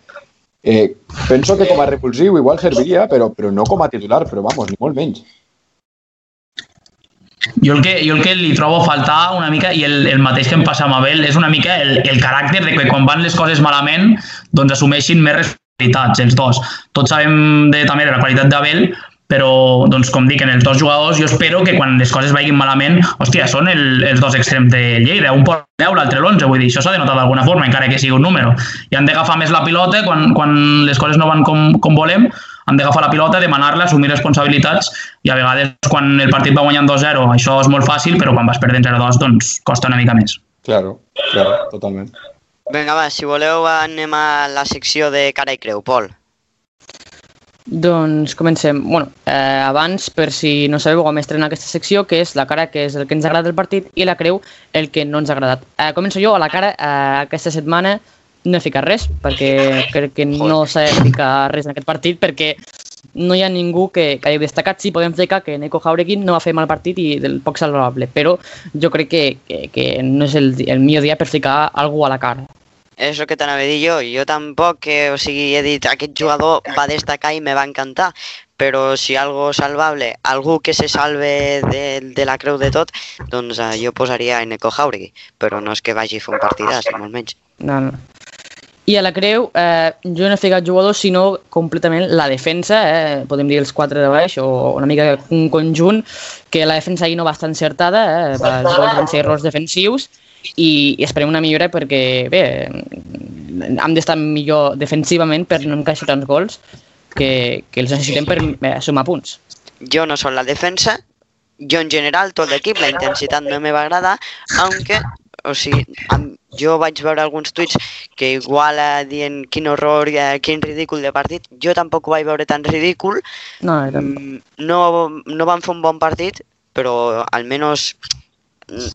Eh, penso que com a repulsiu igual serviria, però, però no com a titular, però vamos, ni molt menys. Jo el, que, jo el que li trobo a faltar una mica, i el, el mateix que em passa amb Abel, és una mica el, el caràcter de que quan van les coses malament doncs assumeixin més responsabilitats els dos. Tots sabem de, també de la qualitat d'Abel, però, doncs, com dic, en els dos jugadors jo espero que quan les coses vagin malament, hòstia, són el, els dos extrems de Lleida, un pot 10, l'altre l'11, vull dir, això s'ha de notar d'alguna forma, encara que sigui un número. I han d'agafar més la pilota quan, quan les coses no van com, com volem, han d'agafar la pilota, demanar-la, assumir responsabilitats i a vegades quan el partit va guanyant 2-0 això és molt fàcil, però quan vas perdent 0-2 doncs costa una mica més. Claro, claro, totalment. Vinga, va, si voleu anem a la secció de cara i creu, Pol. Doncs comencem. Bueno, eh, abans, per si no sabeu, vam estrenar aquesta secció, que és la cara, que és el que ens agrada del partit, i la creu, el que no ens ha agradat. Eh, començo jo, a la cara, eh, aquesta setmana no he ficat res, perquè crec que no s'ha de ficar res en aquest partit, perquè no hi ha ningú que, que hagi destacat. Sí, podem ficar que Neko Jauregui no va fer mal partit i del poc salvable, però jo crec que, que, que no és el, el millor dia per ficar algú a la cara. És el que t'anava a dir jo. Jo tampoc, que, o sigui, he dit, aquest jugador va destacar i me va encantar, però si algo salvable, algú que se salve de, de la creu de tot, doncs eh, jo posaria en Eco Jauregui, però no és que vagi a fer un partidàs, ni molt menys. No, no. I a la creu, eh, jo no he ficat jugadors, sinó completament la defensa, eh, podem dir els quatre de baix, o una mica un conjunt, que la defensa ahir no va estar encertada, eh, van ser errors defensius, i, i esperem una millora perquè, bé, hem d'estar millor defensivament per no encaixar tants gols que, que els necessitem per eh, sumar punts. Jo no soc la defensa, jo en general, tot l'equip, la intensitat no me va agradar, aunque, o sigui, amb, jo vaig veure alguns tuits que igual eh, dient quin horror, eh, quin ridícul de partit, jo tampoc ho vaig veure tan ridícul, No. Mm, no, no van fer un bon partit, però almenys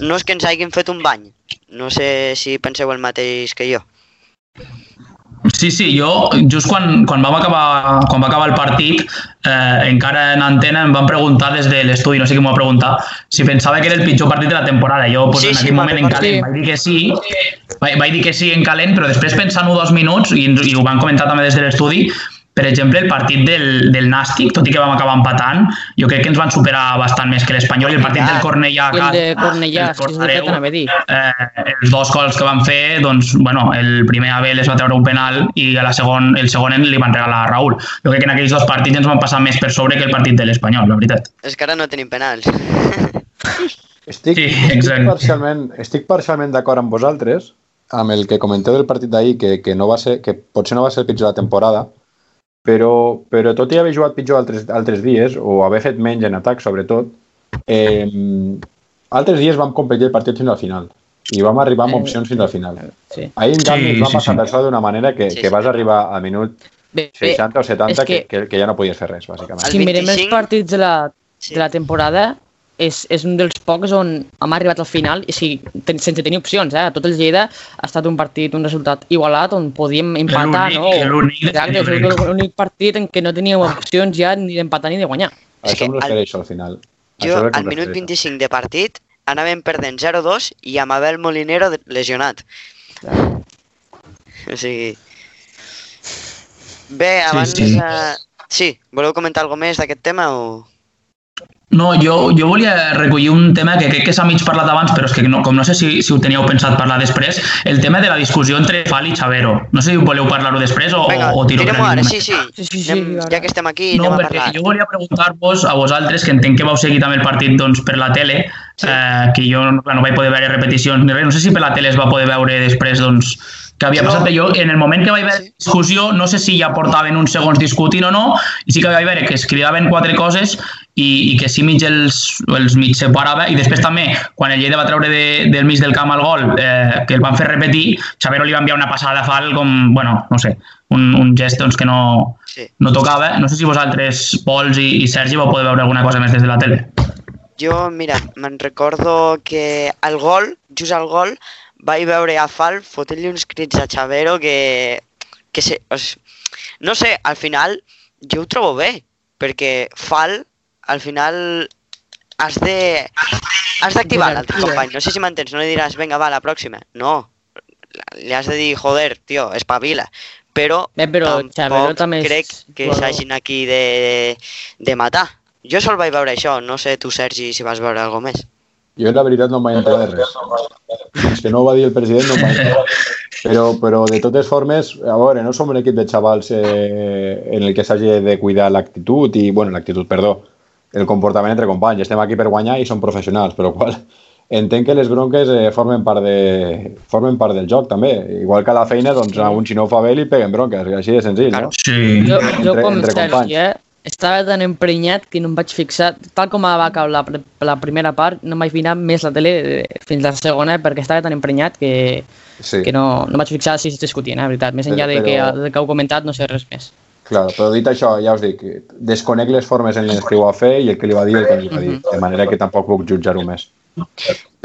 no és que ens hagin fet un bany. No sé si penseu el mateix que jo. Sí, sí, jo just quan, quan, vam acabar, quan va acabar el partit, eh, encara en antena em van preguntar des de l'estudi, no sé qui m'ho va preguntar, si pensava que era el pitjor partit de la temporada. Jo pues, Sí, en sí, aquell va moment en calent partit. vaig dir que sí, vaig, vaig dir que sí en calent, però després pensant-ho dos minuts, i, i ho van comentar també des de l'estudi, per exemple, el partit del, del Nàstic, tot i que vam acabar empatant, jo crec que ens van superar bastant més que l'Espanyol i el partit del Cornellà... I el de a casa, Cornellà, el sí, és el que Cornellà, t'anava a dir. eh, els dos gols que van fer, doncs, bueno, el primer Abel es va treure un penal i a la segon, el segon li van regalar a Raül. Jo crec que en aquells dos partits ens van passar més per sobre que el partit de l'Espanyol, la veritat. És que ara no tenim penals. <laughs> Estic, Sí, estic parcialment, estic parcialment d'acord amb vosaltres, amb el que comenteu del partit d'ahir, que, que, no va ser, que potser no va ser el pitjor de la temporada, però, però tot i haver jugat pitjor altres, altres dies, o haver fet menys en atac, sobretot, eh, altres dies vam competir el partit fins al final i vam arribar amb Eh, opcions fins al final. Sí. Ahir, en canvi, Sí, ens va sí, passar sí. això d'una manera que, Sí, que sí. vas arribar al minut Bé, bé, 60 o 70 és que, que- que, que ja no podies fer res, bàsicament. El si mirem els 25 partits de la, Sí. de la temporada, és, és un dels pocs on hem arribat al final i sí, ten, sense tenir opcions. Eh? Tot el Lleida ha estat un partit, un resultat igualat on podíem empatar. L'únic- no? l'únic partit en què no teníem opcions ja ni d'empatar ni de guanyar. És això que em al- refereixo al final. Això Jo, al minut refereixo. 25 de partit, anàvem perdent 0-2 i amb Abel Molinero lesionat. O sigui... Bé, Sí, abans... sí. Eh, sí, voleu comentar alguna més d'aquest tema o...? No, jo, jo volia recollir un tema que crec que s'ha mig parlat abans, però és que no, com no sé si, si ho teníeu pensat parlar després, el tema de la discussió entre Fal i Xavero. No sé si voleu parlar-ho després o, Vinga, o tiro per ara, sí, sí. Sí, sí, sí, Anem, ja que estem aquí, No, anem a parlar. jo volia preguntar-vos a vosaltres, que entenc que vau seguir també el partit doncs, per la tele, Sí. eh, que jo no, clar, no vaig poder veure repeticions ni res, no sé si per la tele es va poder veure després doncs, que havia passat, jo en el moment que vaig veure Sí. discussió no sé si ja portaven uns segons discutint o no, i sí que vaig veure que es cridaven quatre coses i, i que sí mig els, els mig separava, i després també, quan el Lleida va treure de, del mig del camp al gol, eh, que el van fer repetir, Xavero li va enviar una passada a Fal com, bueno, no sé, un, un gest doncs, que no, Sí. no tocava. No sé si vosaltres, Pols i, i Sergi, vau poder veure alguna cosa més des de la tele. Jo, mira, me'n recordo que al gol, just al gol, vaig veure a Fal fotent-li uns crits a Xavero que... que se, o sigui, no sé, al final jo ho trobo bé, perquè Fal, al final, has de... Has d'activar l'altre company. No sé si m'entens, no li diràs, vinga, va, la pròxima. No, li has de dir, joder, tio, espavila. Però, Bé, però Xavero també és crec que s'hagin aquí de, de matar. Jo sol vaig veure això, no sé tu, Sergi, si vas veure alguna més. Jo, la veritat, no em vaig entrar de res. És que no ho va dir el president, no em vaig entrar. Però, però de totes formes, a veure, no som un equip de xavals eh, en el que s'hagi de cuidar l'actitud i, bueno, l'actitud, perdó, el comportament entre companys. Estem aquí per guanyar i som professionals, però qual, <laughs> entenc que les bronques eh, formen, part de, formen part del joc, també. Igual que a la feina, doncs, a un si no ho fa bé li peguen bronques, així de senzill, no? Sí. Jo, jo Entre- com entre Sergi, companys. eh, estava tan emprenyat que no em vaig fixar, tal com va acabar la, la primera part, no em vaig mirar més la tele eh, fins la segona perquè estava tan emprenyat que, Sí, que no, no em vaig fixar si es discutien, eh, veritat. Més enllà de que, Però- de que heu comentat, no sé res més. Clar, però dit això, ja us dic, desconec les formes en les que ho va fer i el que li va dir el que li va dir, de manera que tampoc puc jutjar-ho més.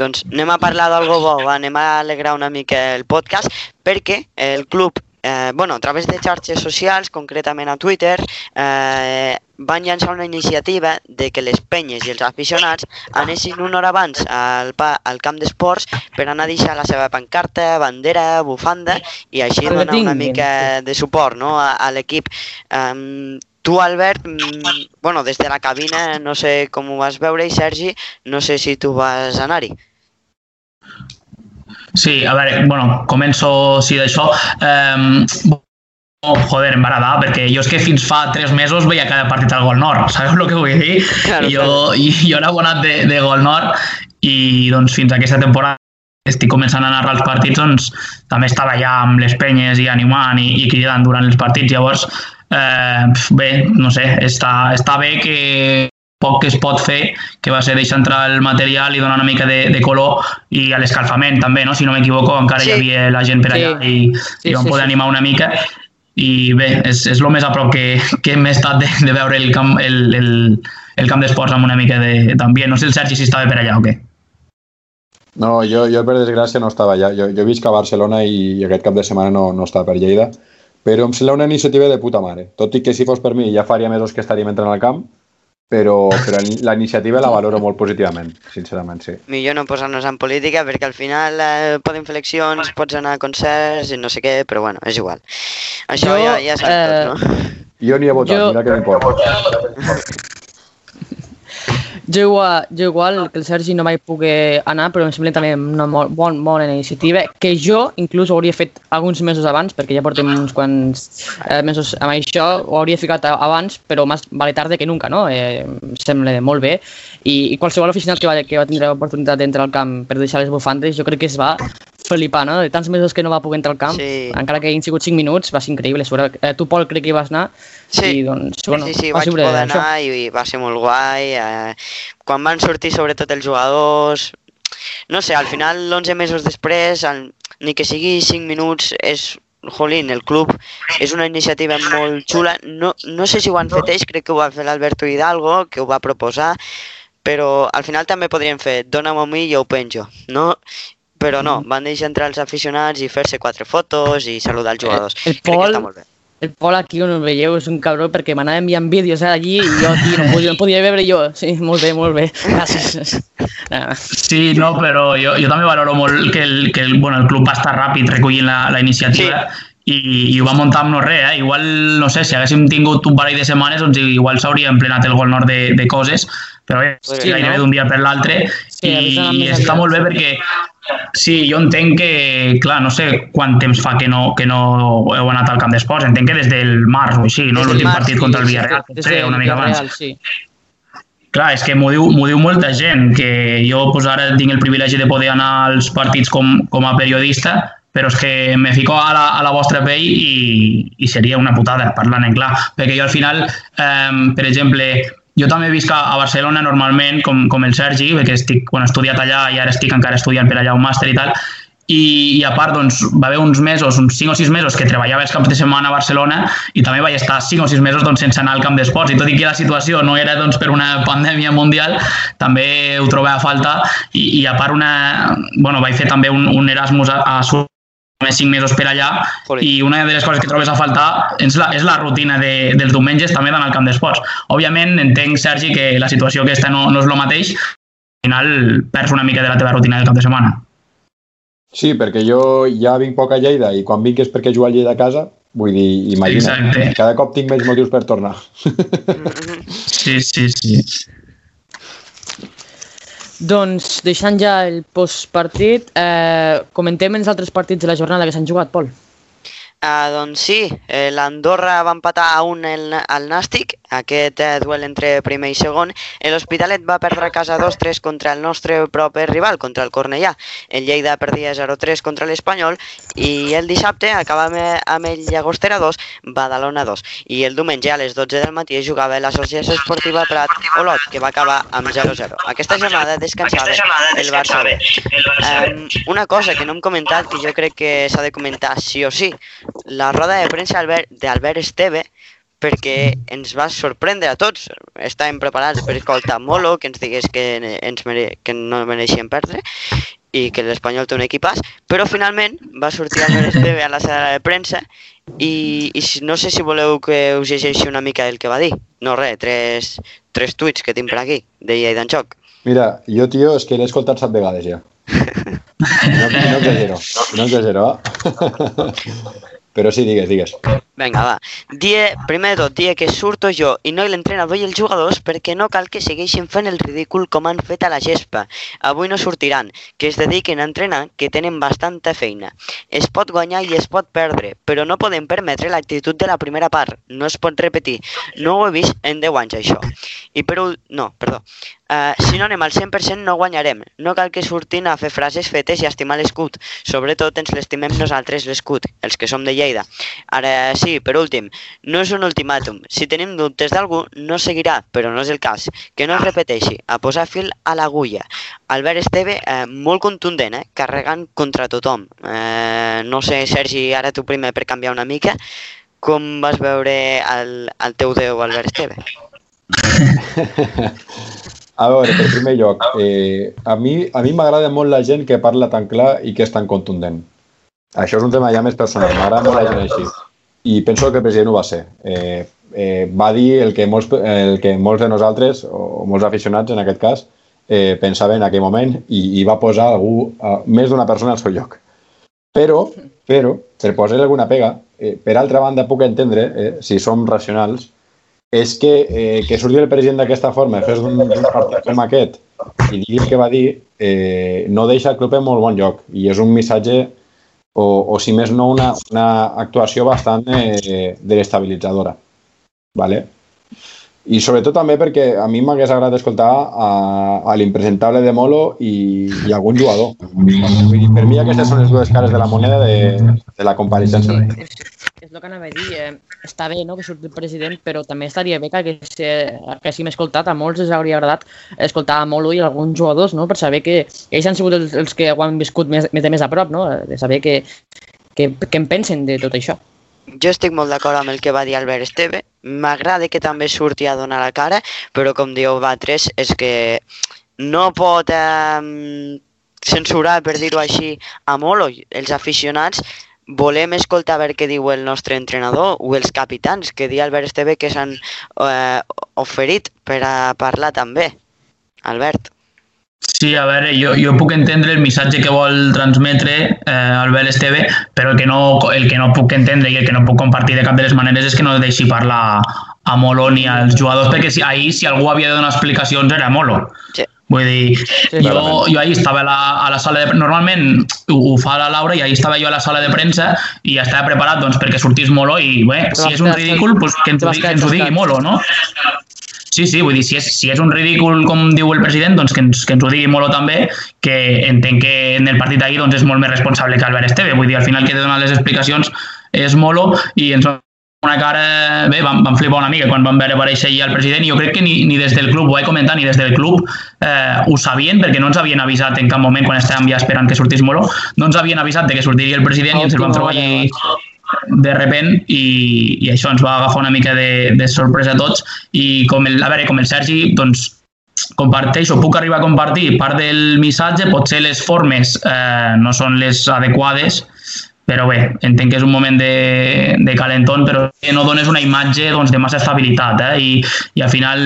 Doncs anem a parlar d'algo bo, anem a alegrar una mica el podcast, perquè el club, eh, bueno, a través de xarxes socials, concretament a Twitter, eh, van llançar una iniciativa de que les penyes i els aficionats anessin una hora abans al, pa, al camp d'esports per anar a deixar la seva pancarta, bandera, bufanda i així donar una mica de suport no, a, a l'equip. Um, tu, Albert, mm, bueno, des de la cabina no sé com ho vas veure i Sergi, no sé si tu vas anar-hi. Sí, a veure, bueno, començo sí d'això. Um, oh, joder, em va agradar, perquè jo és que fins fa tres mesos veia cada partit al Gol Nord, <laughs> sabeu el que vull dir? Claro, jo, i jo era abonat de, de Gol Nord i doncs fins a aquesta temporada estic començant a narrar els partits, doncs també estava allà amb les penyes i animant i, i cridant durant els partits. Llavors, eh, bé, no sé, està, està bé que poc que es pot fer, que va ser deixar entrar el material i donar una mica de, de color i a l'escalfament també, no? si no m'equivoco, encara Sí. hi havia la gent per Sí. allà i, Sí, i vam sí, poder sí. animar una mica i bé, és, és el més a prop que, que hem estat de, de veure el camp, el, el, el camp d'esports amb una mica d'ambient. No sé el Sergi si estava per allà o què. No, jo, jo per desgràcia no estava allà. Jo, jo visc a Barcelona i aquest cap de setmana no, no estava per Lleida, però em sembla una iniciativa de puta mare. Tot i que si fos per mi ja faria mesos que estaríem entrant al camp, però, però la iniciativa la valoro molt positivament, sincerament, sí. Millor no posar-nos en política perquè al final eh, poden fer eleccions, pots anar a concerts i no sé què, però bueno, és igual. Això Jo, ja, ja saps eh, tot, no? Jo ni he votat, Jo- mira que m'importa. Jo igual, jo igual que el Sergi no vaig poder anar, però em sembla també una molt bon, bona iniciativa, que jo inclús ho hauria fet alguns mesos abans, perquè ja portem uns quants eh, mesos amb això, ho hauria ficat abans, però més vale tarda que nunca, no? Eh, em sembla molt bé. I, i qualsevol aficionat que va, que va tindre l'oportunitat d'entrar al camp per deixar les bufandes, jo crec que es va flipar, no? De tants mesos que no va poder entrar al camp, Sí. encara que hagin sigut 5 minuts, va ser increïble. Segura, eh, tu, Pol, crec que hi vas anar, Sí, i doncs, bueno, sí, sí, va vaig poder això. anar i, va ser molt guai. Eh, quan van sortir sobretot els jugadors, no sé, al final, 11 mesos després, el, ni que sigui 5 minuts, és Jolín, el club és una iniciativa molt xula. No, no sé si ho han fet ells, crec que ho va fer l'Alberto Hidalgo, que ho va proposar, però al final també podrien fer dóna'm a mi i jo ho penjo, no? Però no, van deixar entrar els aficionats i fer-se quatre fotos i saludar els jugadors. el Crec que Pol- està molt bé. El Pol aquí on el veieu és un cabró perquè m'anava enviant vídeos eh, allí i jo aquí no podia, no podia veure jo. Sí, molt bé, molt bé. Gràcies. Sí, no, però jo, jo també valoro molt que el, que el, bueno, el club va estar ràpid recollint la, la iniciativa i, i ho va muntar amb no res. Eh? Igual, no sé, si haguéssim tingut un parell de setmanes, doncs igual s'hauria emplenat el gol nord de, de coses, però bé, Sí, sí, gairebé no? d'un dia per l'altre Sí, i, i està molt bé perquè Sí, jo entenc que, clar, no sé quant temps fa que no, que no heu anat al camp d'esports, entenc que des del març o així, no? L'últim partit sí, contra el sí, Villarreal, Des potser una mica abans. Villarreal, sí. Clar, és que m'ho diu, diu molta gent, que jo pues, ara tinc el privilegi de poder anar als partits com, com a periodista, però és que me fico a la, a la vostra pell i, i seria una putada, parlant en clar. Perquè jo al final, eh, per exemple, jo també visc a Barcelona normalment, com, com el Sergi, perquè estic, bueno, he estudiat allà i ara estic encara estudiant per allà un màster i tal, i, i a part doncs, va haver uns mesos, uns 5 o 6 mesos que treballava els camps de setmana a Barcelona i també vaig estar 5 o 6 mesos doncs, sense anar al camp d'esports. I tot i que la situació no era doncs, per una <laughs> pandèmia mundial també ho trobava a falta. I, i a part una, bueno, vaig fer també un, un Erasmus a, a Sur més 5 mesos per allà Jolín. i una de les coses que trobes a faltar és la, és la rutina de, dels diumenges també d'anar al camp d'esports. Òbviament entenc, Sergi, que la situació aquesta no, no és el mateix, al final perds una mica de la teva rutina del cap de setmana. Sí, perquè jo ja vinc poc a Lleida i quan vinc és perquè jugo a Lleida a casa, vull dir, imagina't, Exacte. cada cop tinc menys motius per tornar. Sí, sí, sí. Doncs, deixant ja el postpartit, eh, comentem els altres partits de la jornada que s'han jugat, Pol. Uh, doncs sí, eh, l'Andorra va empatar a un el, al Nàstic, aquest eh, duel entre primer i segon. L'Hospitalet va perdre a casa 2-3 contra el nostre proper rival, contra el Cornellà. El Lleida perdia 0-3 contra l'Espanyol i el dissabte acabava amb el Llagostera 2, Badalona 2. I el diumenge a les 12 del matí jugava l'Associació Esportiva Prat Olot, que va acabar amb 0-0. Aquesta jornada descansava el Barça. Um, una cosa que no hem comentat, que jo crec que s'ha de comentar sí o sí, la roda de premsa d'Albert- Esteve perquè ens va sorprendre a tots. Estàvem preparats per escoltar Molo, que ens digués que, ens mere... que no mereixien perdre i que l'Espanyol té un equipàs, però finalment va sortir Albert Esteve a la sala de premsa i, i no sé si voleu que us llegeixi una mica el que va dir. No res, tres, tres tuits que tinc per aquí, de Lleida en xoc. Mira, jo, tio, és que l'he escoltat set vegades ja. <laughs> No, no exagero, no exagero. <laughs> eh? Però sí, digues, digues. Vinga, va. Die, primer de tot, dia que surto jo i no l'entrenador i els jugadors perquè no cal que segueixin fent el ridícul com han fet a la gespa. Avui no sortiran, que es dediquen a entrenar, que tenen bastanta feina. Es pot guanyar i es pot perdre, però no podem permetre l'actitud de la primera part. No es pot repetir. No ho he vist en 10 anys, això. I per. No, perdó. Uh, si no anem al 100% no guanyarem. No cal que surtin a fer frases fetes i estimar l'escut. Sobretot ens l'estimem nosaltres l'escut, els que som de Lleida. Ara sí, per últim, no és un ultimàtum. Si tenim dubtes d'algú, no seguirà, però no és el cas. Que no es repeteixi, a posar fil a l'agulla. Albert Esteve, eh, molt contundent, eh, carregant contra tothom. Eh, no sé, Sergi, ara tu primer per canviar una mica, com vas veure el, el teu déu, Albert Esteve? <laughs> A veure, per primer lloc, eh, a mi a mi m'agrada molt la gent que parla tan clar i que és tan contundent. Això és un tema ja més personal, m'agrada molt la gent així. I penso que el president ho va ser. Eh, eh, va dir el que, molts, el que molts de nosaltres, o molts aficionats en aquest cas, eh, pensaven en aquell moment i, i va posar algú, a, més d'una persona al seu lloc. Però, però per posar alguna pega, eh, per altra banda, puc entendre, eh, si som racionals, és que, eh, que surti el president d'aquesta forma, fes d'un partit com aquest i digui el que va dir, eh, no deixa el club en molt bon lloc. I és un missatge, o, o si més no, una, una actuació bastant eh, desestabilitzadora. Vale? I sobretot també perquè a mi m'hagués agradat escoltar a, a l'impresentable de Molo i, i algun jugador. Vull dir, per mi aquestes són les dues cares de la moneda de, de la compareixença. Sí, és, el que anava a dir. Eh, està bé no, que surti el president, però també estaria bé que, hagués, eh, haguéssim escoltat. A molts els hauria agradat escoltar a Molo i alguns jugadors no, per saber que ells han sigut els, els que ho han viscut més, més de més a prop, no? de saber que, que, que en pensen de tot això jo estic molt d'acord amb el que va dir Albert Esteve. M'agrada que també surti a donar la cara, però com diu Batres, és que no pot eh, censurar, per dir-ho així, a Molo. Els aficionats volem escoltar a veure què diu el nostre entrenador o els capitans, que dia Albert Esteve que s'han eh, oferit per a parlar també. Albert. Sí, a veure, jo, jo puc entendre el missatge que vol transmetre eh, Albert Esteve, però el que, no, el que no puc entendre i el que no puc compartir de cap de les maneres és que no deixi parlar a Molo ni als jugadors, perquè si, ahir si algú havia de donar explicacions era Molo. Sí. Vull dir, sí, jo, jo ahir estava a la, a la sala de... Normalment ho, ho fa la Laura i ahir estava jo a la sala de premsa i ja estava preparat doncs, perquè sortís Molo i, bé, si és un ridícul, doncs que ens, que ens ho digui Molo, no? Sí, sí, vull dir, si és, si és un ridícul, com diu el president, doncs que ens, que ens ho digui Molo també, que entenc que en el partit d'ahir doncs, és molt més responsable que Albert Esteve. Vull dir, al final que de donar les explicacions és Molo i ens una cara... Bé, vam, vam flipar una mica quan vam veure aparèixer allà el president i jo crec que ni, ni des del club, ho he comentat, ni des del club eh, ho sabien perquè no ens havien avisat en cap moment quan estàvem ja esperant que sortís Molo, no ens havien avisat de que sortiria el president i ens el vam trobar allà de repent i, i això ens va agafar una mica de, de sorpresa a tots i com el, a veure, com el Sergi doncs comparteixo, puc arribar a compartir part del missatge, potser les formes eh, no són les adequades però bé, entenc que és un moment de, de calentón, però que no dones una imatge doncs, de massa estabilitat eh? I, i al final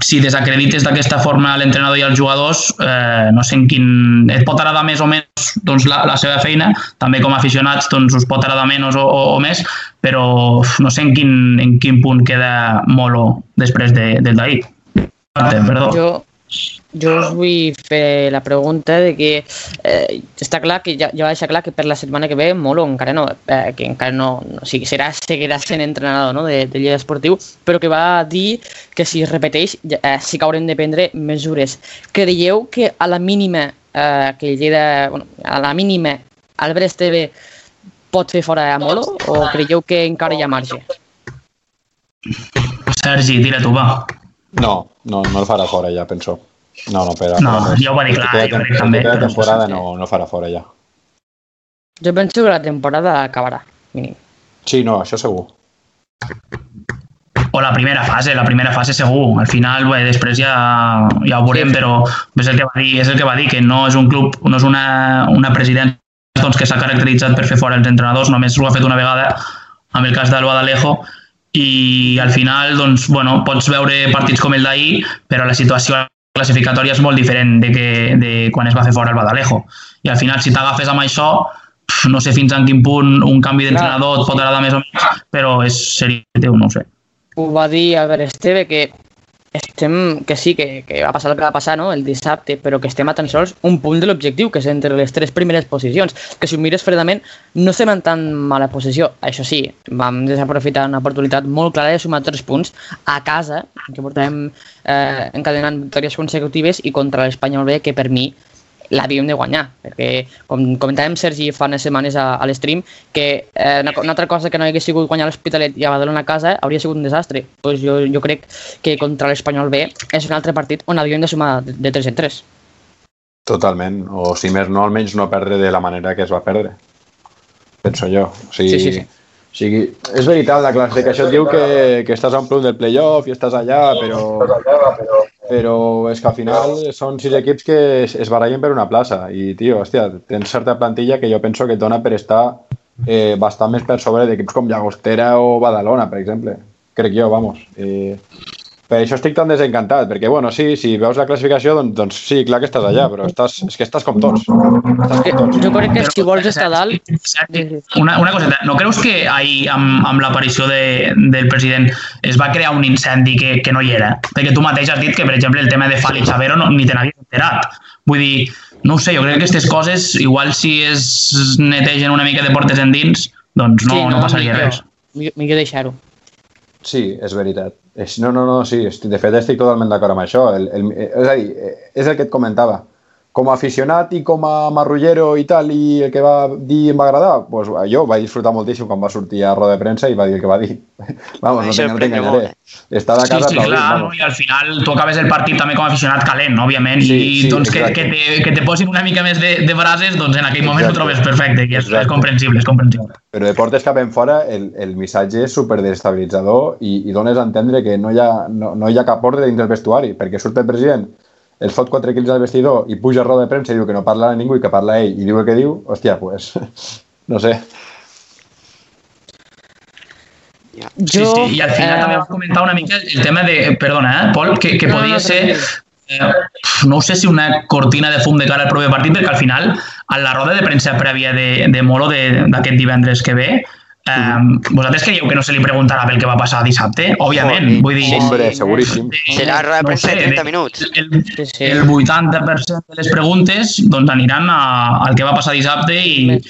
si desacredites d'aquesta forma l'entrenador i els jugadors, eh, no sé en quin... Et pot agradar més o menys doncs, la, la seva feina, també com a aficionats doncs, us pot agradar menys o, o, o més, però no sé en quin, en quin punt queda Molo després de, del d'ahir. Perdó. Jo, jo us vull fer la pregunta de que eh, està clar que ja, ja va deixar clar que per la setmana que ve Molo encara no, eh, que encara no, no o sigui, serà, seguirà sent entrenador no, de, de Lleida Esportiu, però que va dir que si es repeteix eh, sí que haurem de prendre mesures. Creieu que a la mínima eh, que Lleida, bueno, a la mínima Albert Esteve pot fer fora a Molo o creieu que encara hi ha marge? Sergi, tira tu, va. No, no, no el farà fora ja, penso. No, no, però... No, ja ho va dir clar, jo crec també. La temporada no, no farà fora ja. Jo penso que la temporada acabarà, mínim. Sí, no, això segur. O la primera fase, la primera fase segur. Al final, bé, després ja, ja ho veurem, sí, sí. però és el que va dir, és el que va dir, que no és un club, no és una, una presidència doncs, que s'ha caracteritzat per fer fora els entrenadors, només ho ha fet una vegada amb el cas del Badalejo, i al final doncs, bueno, pots veure partits com el d'ahir, però la situació classificatòria és molt diferent de, que, de quan es va fer fora el Badalejo. I al final, si t'agafes amb això, no sé fins en quin punt un canvi d'entrenador et pot agradar més o menys, però és seria teu, no ho sé. Ho va dir Albert Esteve que estem, que sí, que, que va passar el que va passar no? el dissabte, però que estem a tan sols un punt de l'objectiu, que és entre les tres primeres posicions, que si ho mires fredament no estem en tan mala posició. Això sí, vam desaprofitar una oportunitat molt clara de sumar tres punts a casa, que portem eh, encadenant victòries consecutives i contra l'Espanyol B, que per mi l'havíem de guanyar, perquè com comentàvem Sergi fa unes setmanes a, a l'estream que eh, una, una altra cosa que no hagués sigut guanyar l'Hospitalet i a Badalona a casa hauria sigut un desastre. Pues jo, jo crec que contra l'Espanyol B és un altre partit on havíem de sumar de, de 3 en 3. Totalment, o si més no, almenys no perdre de la manera que es va perdre. Penso jo. O sigui, sí, sí, sí. O sigui, és veritat, la classificació et diu que, que estàs a un punt del playoff i estàs allà, però però és que al final són sis equips que es, es barallen per una plaça i, tio, hòstia, tens certa plantilla que jo penso que et dona per estar eh, bastant més per sobre d'equips com Llagostera o Badalona, per exemple. Crec jo, vamos. Eh, per això estic tan desencantat, perquè, bueno, sí, si veus la classificació, doncs, doncs sí, clar que estàs allà, però estàs, és que estàs com tots. Estàs com tots. Jo crec que si vols estar dalt... Una, una coseta, no creus que ahir, amb, amb l'aparició de, del president, es va crear un incendi que, que no hi era? Perquè tu mateix has dit que, per exemple, el tema de Fali Xavero no, ni te n'havies enterat. Vull dir, no ho sé, jo crec que aquestes coses, igual si es netegen una mica de portes endins, doncs no, no, passaria millor, res. Millor, millor deixar-ho. Sí, és veritat. No, no, no, sí, estic, de fet estic totalment d'acord amb això. El, el, és a dir, és el que et comentava. Com a aficionat i com a marrullero i tal, i el que va dir em va agradar, pues, jo vaig disfrutar moltíssim quan va sortir a roda de premsa i va dir el que va dir. <laughs> Vamos, no Això no t'enganyaré. Està de Sí, casa sí, aplaudint, clar, no? i al final tu acabes el partit també com a aficionat calent, òbviament, Sí, i sí, doncs que, exacte. que, te, que te posin una mica més de, de brases, doncs en aquell moment ho Exacte. trobes perfecte, i és, és Exacte. comprensible, és comprensible. Però de portes cap en fora el, el missatge és super desestabilitzador i, i dones a entendre que no hi, ha, no, no hi ha cap ordre dins del vestuari, perquè surt el president, els fot 4 quilos al vestidor i puja a roda de premsa i diu que no parla a ningú i que parla ell i diu el que diu, hòstia, pues, <laughs> no sé. Sí, Jo, sí, i al final eh, també vas comentar una mica el tema de, perdona, eh, Pol, que, que podia ser, eh, no sé si una cortina de fum de cara al proper partit, perquè al final, a la roda de premsa prèvia de, de Molo de- d'aquest divendres que ve, eh, vosaltres creieu que no se li preguntarà pel que va passar dissabte? Òbviament, Joder, vull dir... sí, Hombre, sí. seguríssim. Serà roda de no sé, 30 minuts. El, Sí, sí. el 80% de les preguntes doncs, aniran a, al que va passar dissabte i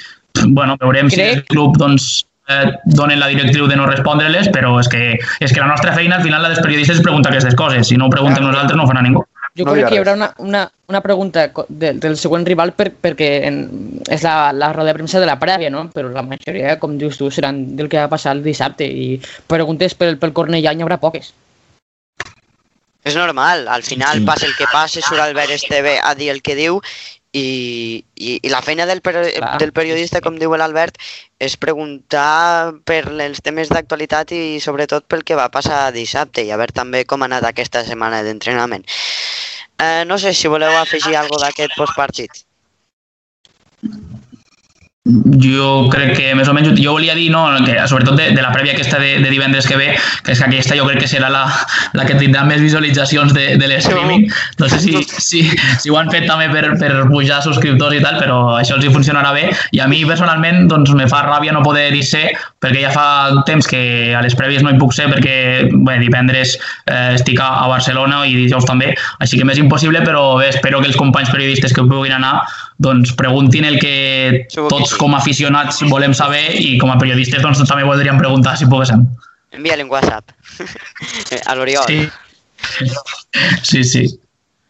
bueno, veurem si Crec- el club doncs, eh, donen la directriu de no respondre-les, però és que, és que la nostra feina al final la dels periodistes és preguntar aquestes coses. Si no ho preguntem nosaltres no ho farà ningú. Jo No crec dirà que hi haurà una, una, una pregunta de, del següent rival per, perquè en, és la, la roda de premsa de la prèvia, no? però la majoria, com dius tu, seran del que va passar el dissabte i preguntes pel, pel Cornellà n'hi haurà poques. És normal, al final Sí. passa el que passa, surt Albert Esteve a dir el que diu i, i, i la feina del, per, Clar. del periodista, com diu l'Albert, és preguntar per els temes d'actualitat i sobretot pel que va passar dissabte i a veure també com ha anat aquesta setmana d'entrenament. Eh, no sé si voleu afegir alguna d'aquest postpartit. Jo crec que més o menys, jo volia dir, no, que sobretot de, de la prèvia aquesta de, de divendres que ve, que és que aquesta jo crec que serà la, la que tindrà més visualitzacions de, de l'streaming. No sé si, si, si ho han fet també per, per pujar subscriptors i tal, però això els hi funcionarà bé. I a mi personalment doncs, me fa ràbia no poder dir ser, perquè ja fa temps que a les prèvies no hi puc ser perquè bé, divendres eh, estic a, a Barcelona i dijous també, així que m'és impossible, però bé, espero que els companys periodistes que puguin anar doncs preguntin el que tots. Com a aficionats volem saber i com a periodistes doncs, també voldríem preguntar si poguéssim. Envia-li un WhatsApp <laughs> a l'Oriol. Sí. sí, sí.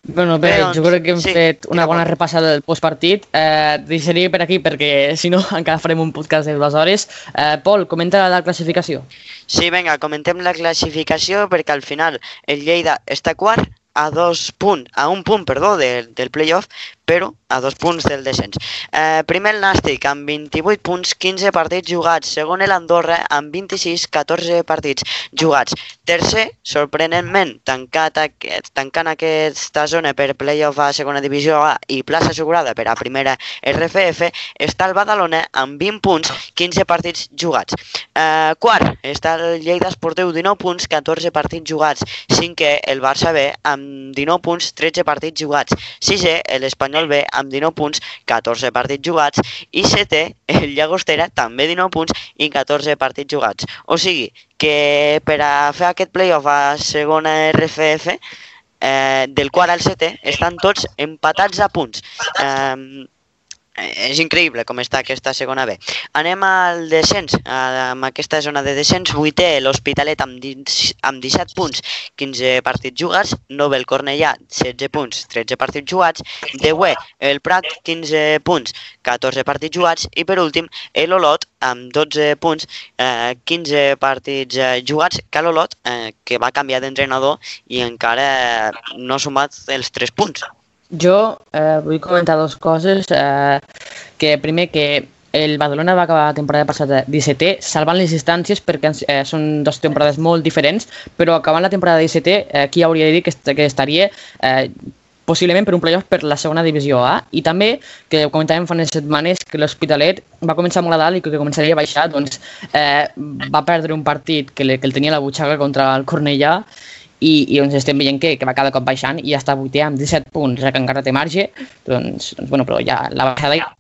Bueno, bé, Bé, doncs, jo crec que hem sí, fet una bona repassada del postpartit. Eh, deixaria per aquí perquè, <laughs> si no, encara farem un podcast de dues hores. Eh, Pol, comenta la classificació. Sí, vinga, comentem la classificació perquè al final el Lleida està quart a dos punts, a un punt, perdó, del, del playoff, però a dos punts del descens. Eh, primer el Nàstic amb 28 punts, 15 partits jugats. Segon l'Andorra amb 26, 14 partits jugats. Tercer, sorprenentment, tancat aquest, tancant aquesta zona per playoff a segona divisió A i plaça assegurada per a primera RFF, està el Badalona amb 20 punts, 15 partits jugats. Eh, quart, està el Lleida Esportiu, 19 punts, 14 partits jugats. Cinquè, el Barça B, amb 19 punts, 13 partits jugats. Sisè, l'Espanyol B, amb 19 punts, 14 partits jugats. I setè, el Llagostera, també 19 punts i 14 partits jugats. O sigui, que per a fer aquest playoff a segona RFF, eh, del quart al setè, estan tots empatats a punts. Eh, és increïble com està aquesta segona B. Anem al descens, amb aquesta zona de descens, vuitè l'Hospitalet amb, amb 17 punts, 15 partits jugats, nove el Cornellà, 16 punts, 13 partits jugats, deuè el Prat, 15 punts, 14 partits jugats, i per últim l'Olot amb 12 punts, eh, 15 partits eh, jugats, que l'Olot, eh, que va canviar d'entrenador i encara no ha sumat els 3 punts. Jo eh, vull comentar dues coses. Eh, que primer que el Badalona va acabar la temporada passada 17è, salvant les distàncies perquè eh, són dues temporades molt diferents, però acabant la temporada 17è, eh, aquí hauria de dir que, que estaria eh, possiblement per un playoff per la segona divisió A i també, que ho comentàvem fa unes setmanes, que l'Hospitalet va començar molt a dalt i que començaria a baixar, doncs eh, va perdre un partit que, le, que el tenia la butxaca contra el Cornellà i, i doncs estem veient que, que va cada cop baixant i ja està vuitè amb 17 punts, ja que encara té marge, doncs, doncs bueno, però ja la baixada ja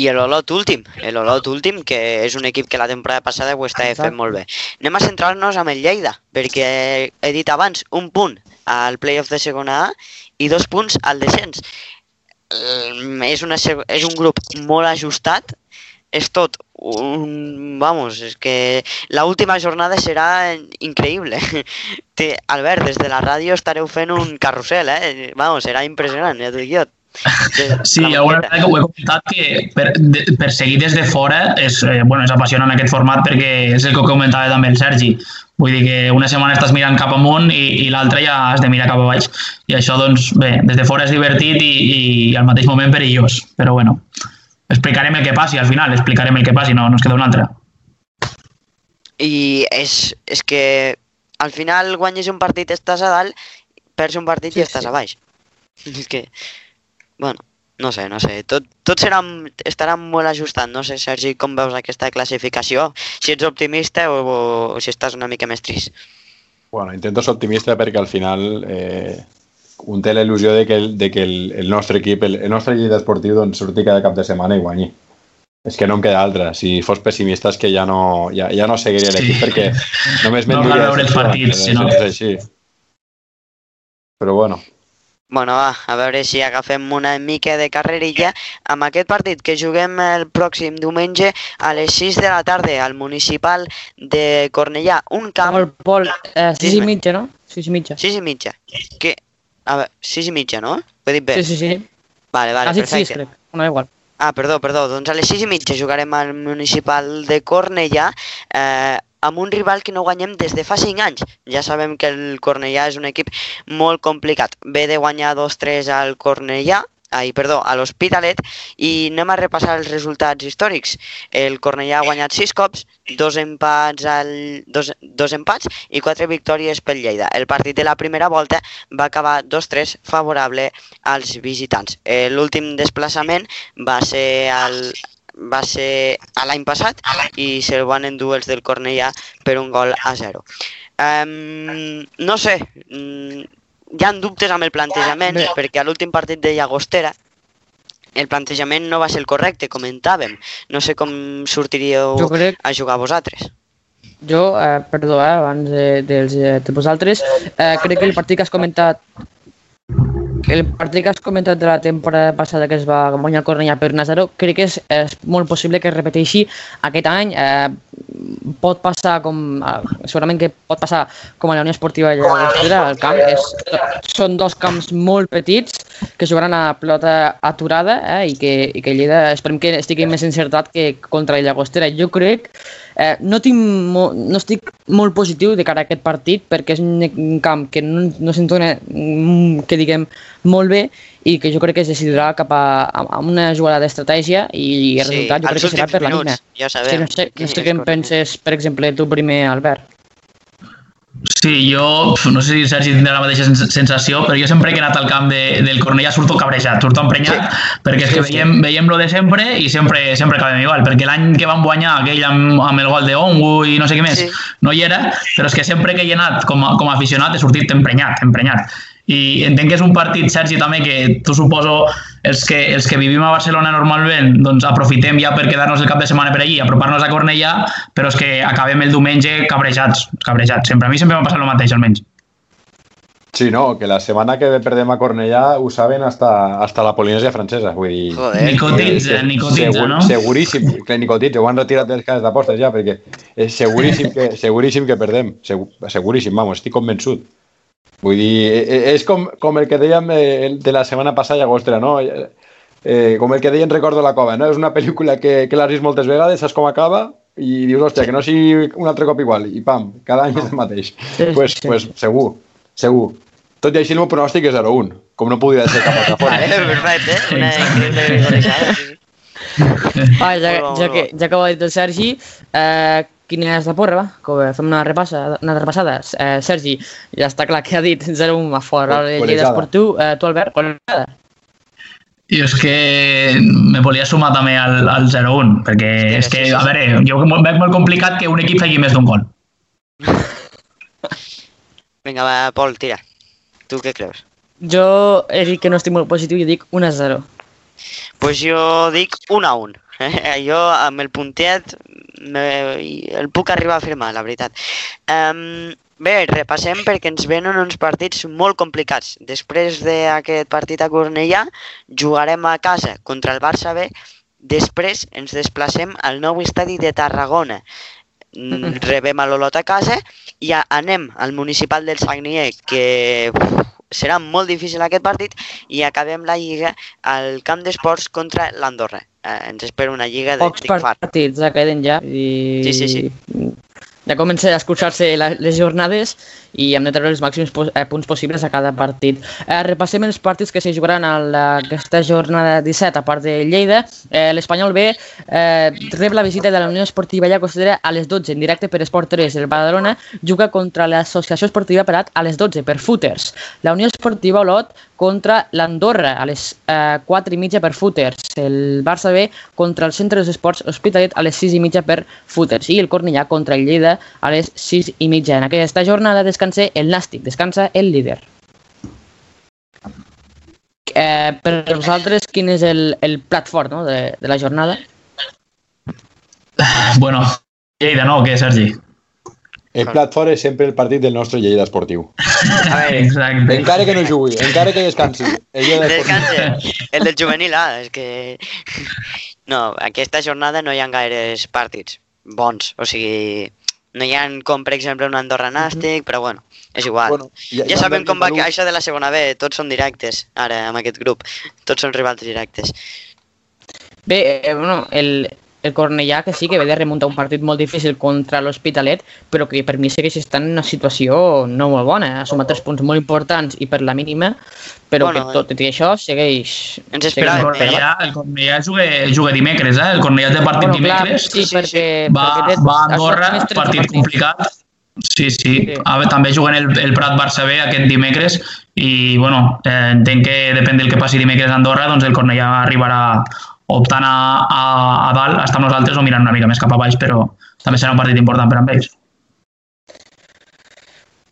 i l'Olot últim, l'Olot últim, que és un equip que la temporada passada ho està fent molt bé. Anem a centrar-nos amb el Lleida, perquè he dit abans un punt al playoff de segona A i dos punts al descens. És, una, és un grup molt ajustat, és tot un... Vamos, és que la última jornada serà increïble. <laughs> Té, Albert, des de la ràdio estareu fent un carrusel, eh? Vamos, serà impressionant, ja t'ho dic jo. <laughs> Sí, alguna vegada que ho he comentat que per, de, per seguir des de fora és, eh, bueno, és apassionant aquest format perquè és el que comentava també el Sergi. Vull dir que una setmana estàs mirant cap amunt i, i l'altra ja has de mirar cap a baix. I això, doncs, bé, des de fora és divertit i, i al mateix moment perillós. Però bueno, explicarem el que passi al final, explicarem el que passi, no, no es queda una altra. I és, és que al final guanyes un partit estàs a dalt, perds un partit sí, i estàs sí. a baix. <laughs> És que bueno, no sé, no sé. Tot, tot serà, estarà molt ajustat. No sé, Sergi, com veus aquesta classificació? Si ets optimista o, o si estàs una mica més trist. Bueno, intento ser optimista perquè al final eh, un té la il·lusió de que, el, de que el, el nostre equip, el, el nostre llit esportiu, doncs, surti cada cap de setmana i guanyi. És que no em queda altra. Si fos pessimista és que ja no, ja, ja no seguiria l'equip sí. perquè només <laughs> m'enduria... No veure els partits, si no. És així. Però bueno, Bueno, va, a veure si agafem una mica de carrerilla amb aquest partit que juguem el pròxim diumenge a les 6 de la tarda al municipal de Cornellà. Un camp... Pol, eh, 6 i mitja, no? 6 i mitja. 6 i mitja. Que... A veure, 6 i mitja, no? Ho he dit bé? Sí, sí, sí. Vale, vale, Has perfecte. 6, crec. No, igual. Ah, perdó, perdó. Doncs a les 6 i mitja jugarem al municipal de Cornellà. Eh, amb un rival que no guanyem des de fa 5 anys. Ja sabem que el Cornellà és un equip molt complicat. Ve de guanyar 2-3 al Cornellà, ai, perdó, a l'Hospitalet i anem a repassar els resultats històrics. El Cornellà ha guanyat 6 cops, dos empats, al, dos, dos empats i 4 victòries pel Lleida. El partit de la primera volta va acabar 2-3 favorable als visitants. L'últim desplaçament va ser al, va ser l'any passat i se'l van endur els del Cornellà per un gol a 0. Um, no sé, um, hi ha dubtes amb el plantejament Bé. perquè a l'últim partit de Llagostera el plantejament no va ser el correcte, comentàvem. No sé com sortiríeu crec... a jugar vosaltres. Jo, eh, perdó, eh, abans de, de, de vosaltres, eh, crec que el partit que has comentat el partit que has comentat de la temporada passada que es va guanyar el Cornellà per 1-0, crec que és, és molt possible que es repeteixi aquest any. Eh, pot passar com... Eh, segurament que pot passar com a la Unió Esportiva de Llagostera, el camp. És, són dos camps molt petits que jugaran a pelota aturada eh, i, que, i que Lleida esperem que estigui més encertat que contra el Llagostera. Jo crec Eh, no, tinc no estic molt positiu de cara a aquest partit perquè és un camp que no, no s'entona mm, que diguem molt bé i que jo crec que es decidirà cap a, a una jugada d'estratègia i el sí, resultat jo crec que serà per la mina. Ja sabem. Sí, no sé, no sé què en penses, per exemple, tu primer, Albert. Sí, jo no sé si Sergi tindrà la mateixa sensació, però jo sempre que he anat al camp de, del Cornellà surto cabrejat, surto emprenyat, sí. perquè és que veiem, veiem lo de sempre i sempre sempre acabem igual, perquè l'any que vam guanyar aquell amb, amb el gol de Ongu i no sé què més, sí. no hi era, però és que sempre que he anat com a, com a aficionat he sortit emprenyat, emprenyat i entenc que és un partit, Sergi, també que tu suposo els que, els que vivim a Barcelona normalment doncs aprofitem ja per quedar-nos el cap de setmana per allí, apropar-nos a Cornellà, però és que acabem el diumenge cabrejats, cabrejats. Sempre, a mi sempre m'ha passat el mateix, almenys. Sí, no, que la setmana que perdem a Cornellà ho saben hasta, hasta la Polinèsia francesa. Vull dir, Joder. Nicotitza, nicotitza, segur, no? Seguríssim, que nicotitza, ho han retirat dels cases d'apostes ja, perquè és seguríssim que, seguríssim que perdem. Segur, seguríssim, vamos, estic convençut. Vull dir, e, e, és com, com el que dèiem eh, de la setmana passada, Agostra, no? Eh, com el que deien Recordo la cova, no? És una pel·lícula que, que l'has vist moltes vegades, saps com acaba, i dius, hòstia, que no sigui un altre cop igual, i pam, cada any és el mateix. Sí, pues, sí. pues segur, segur. Tot i així el meu pronòstic és 0-1, com no podria ser cap altra forma. <laughs> Vale, perfecte, una increïble. <laughs> Ah, ja, ja, que, ja que ho ha dit el Sergi, eh, quina és la porra, va? Que fem una, repassa, una repassada. Eh, Sergi, ja està clar que ha dit 0-1 a fora el Lleida Esportiu. Eh, tu, Albert, qual i és que me volia sumar també al, al 0-1, perquè sí, és que, sí, sí, a veure, jo veig molt complicat que un equip faci més d'un gol. <laughs> Vinga, va, Pol, tira. Tu què creus? Jo he dit que no estic molt positiu i dic 1 a 0. Pues jo dic 1 a 1. <laughs> jo amb el puntet me, el puc arribar a firmar, la veritat. Um, bé, repassem perquè ens venen uns partits molt complicats. Després d'aquest partit a Cornellà, jugarem a casa contra el Barça B, després ens desplacem al nou estadi de Tarragona. <laughs> Rebem a l'Olot a casa i anem al municipal del Sagnier, que uf, serà molt difícil aquest partit, i acabem la lliga al camp d'esports contra l'Andorra. Eh, ens espera una lliga de Pocs partits ja queden ja. I... Sí, sí, sí. Ja comença a escurçar-se les jornades i hem de treure els màxims eh, punts possibles a cada partit. Eh, repassem els partits que se jugaran a la, aquesta jornada 17, a part de Lleida. Eh, L'Espanyol B eh, rep la visita de la Unió Esportiva Llagostera a les 12, en directe per Esport 3. El Badalona juga contra l'Associació Esportiva Perat a les 12, per Footers. La Unió Esportiva Olot contra l'Andorra a les eh, 4 i mitja per Footers. El Barça B contra el Centre d'Esports Hospitalet a les 6 i mitja per Footers. I el Cornellà contra el Lleida a les 6 i mitja. En aquesta jornada descansa el Nàstic, descansa el líder. Eh, per vosaltres, quin és el, el plat fort no, de, de la jornada? Bueno, Lleida, no? Què, Sergi? El plat fort és sempre el partit del nostre Lleida esportiu. A <laughs> veure, Exacte. Encara que no jugui, encara que descansi. El Lleida descansa. El del juvenil A, és que... No, aquesta jornada no hi ha gaires partits bons, o sigui... No hi ha com, per exemple, un Andorra Nàstic, però bueno, és igual. Bueno, ja- ja ja sabem com va que això de la segona B, tots són directes, ara, amb aquest grup. Tots són rivals directes. Bé, eh, bueno, el, el Cornellà que sí que ve de remuntar un partit molt difícil contra l'Hospitalet, però que per mi segueix estant en una situació no molt bona. Ha sumat tres punts molt importants i per la mínima, però Bueno, que tot i això segueix... Ens El segueix- més. Cornellà, el Cornellà juga, juga dimecres, eh? El Cornellà té partit Bueno, clar, dimecres. sí, Sí, perquè... va, perquè té- va a Andorra, només 13 partit partits. complicat. Sí, sí. Sí. A veure, també juguen el, el Prat Barça B aquest dimecres i, bueno, eh, entenc que depèn del que passi dimecres a Andorra, doncs el Cornellà arribarà optant a, a, a dalt, estar amb nosaltres o mirant una mica més cap a baix, però també serà un partit important per a ells.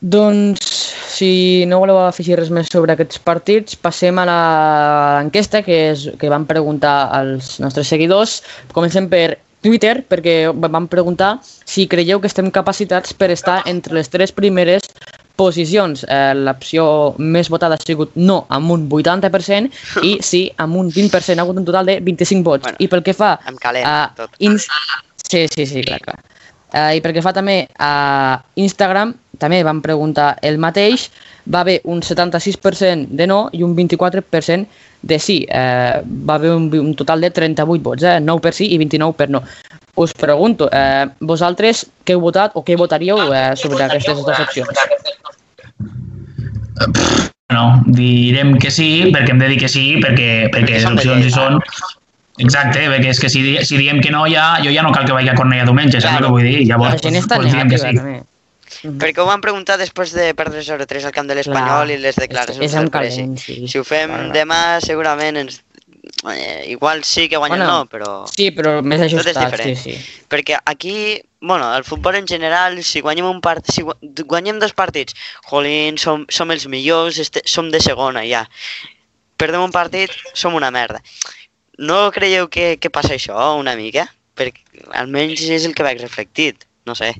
Doncs, si no voleu afegir res més sobre aquests partits, passem a l'enquesta que, és, que van preguntar als nostres seguidors. Comencem per Twitter, perquè vam preguntar si creieu que estem capacitats per estar entre les tres primeres posicions. Eh, L'opció més votada ha sigut no, amb un 80%, <laughs> i sí, amb un 20%. Ha hagut un total de 25 vots. Bueno, I pel que fa Em calent, a tot. Ins sí, sí, sí, clar, clar. Uh, I pel que fa també a Instagram, també vam preguntar el mateix, va haver un 76% de no i un 24% de sí. Uh, va haver un, un total de 38 vots, eh? 9 per sí i 29 per no. Us pregunto, eh, vosaltres què heu votat o què votaríeu eh, sobre aquestes dues opcions? No, direm que sí, perquè hem de dir que sí, perquè, perquè les opcions hi són... Exacte, perquè és que si, si diem que no, ja, jo ja no cal que vagi a Cornellà diumenge, saps el que vull dir? La Llavors, gent està doncs, diem que sí. també. Mhm. Perquè ho van preguntar després de perdre 0-3 al camp de l'Espanyol i les és- declaracions és en del Presi. calent, sí. Si ho fem Clar. demà, segurament ens... Eh, igual sí que guanyem Bueno, no, però... Sí, però més Tot és ajustat, sí, sí. Perquè aquí, bueno, el futbol en general, si guanyem un part, si gua- guanyem dos partits, jolín, som, som els millors, este, som de segona ja. Perdem un partit, som una merda. No creieu que, que passa això una mica? Perquè almenys és el que veig reflectit, no sé.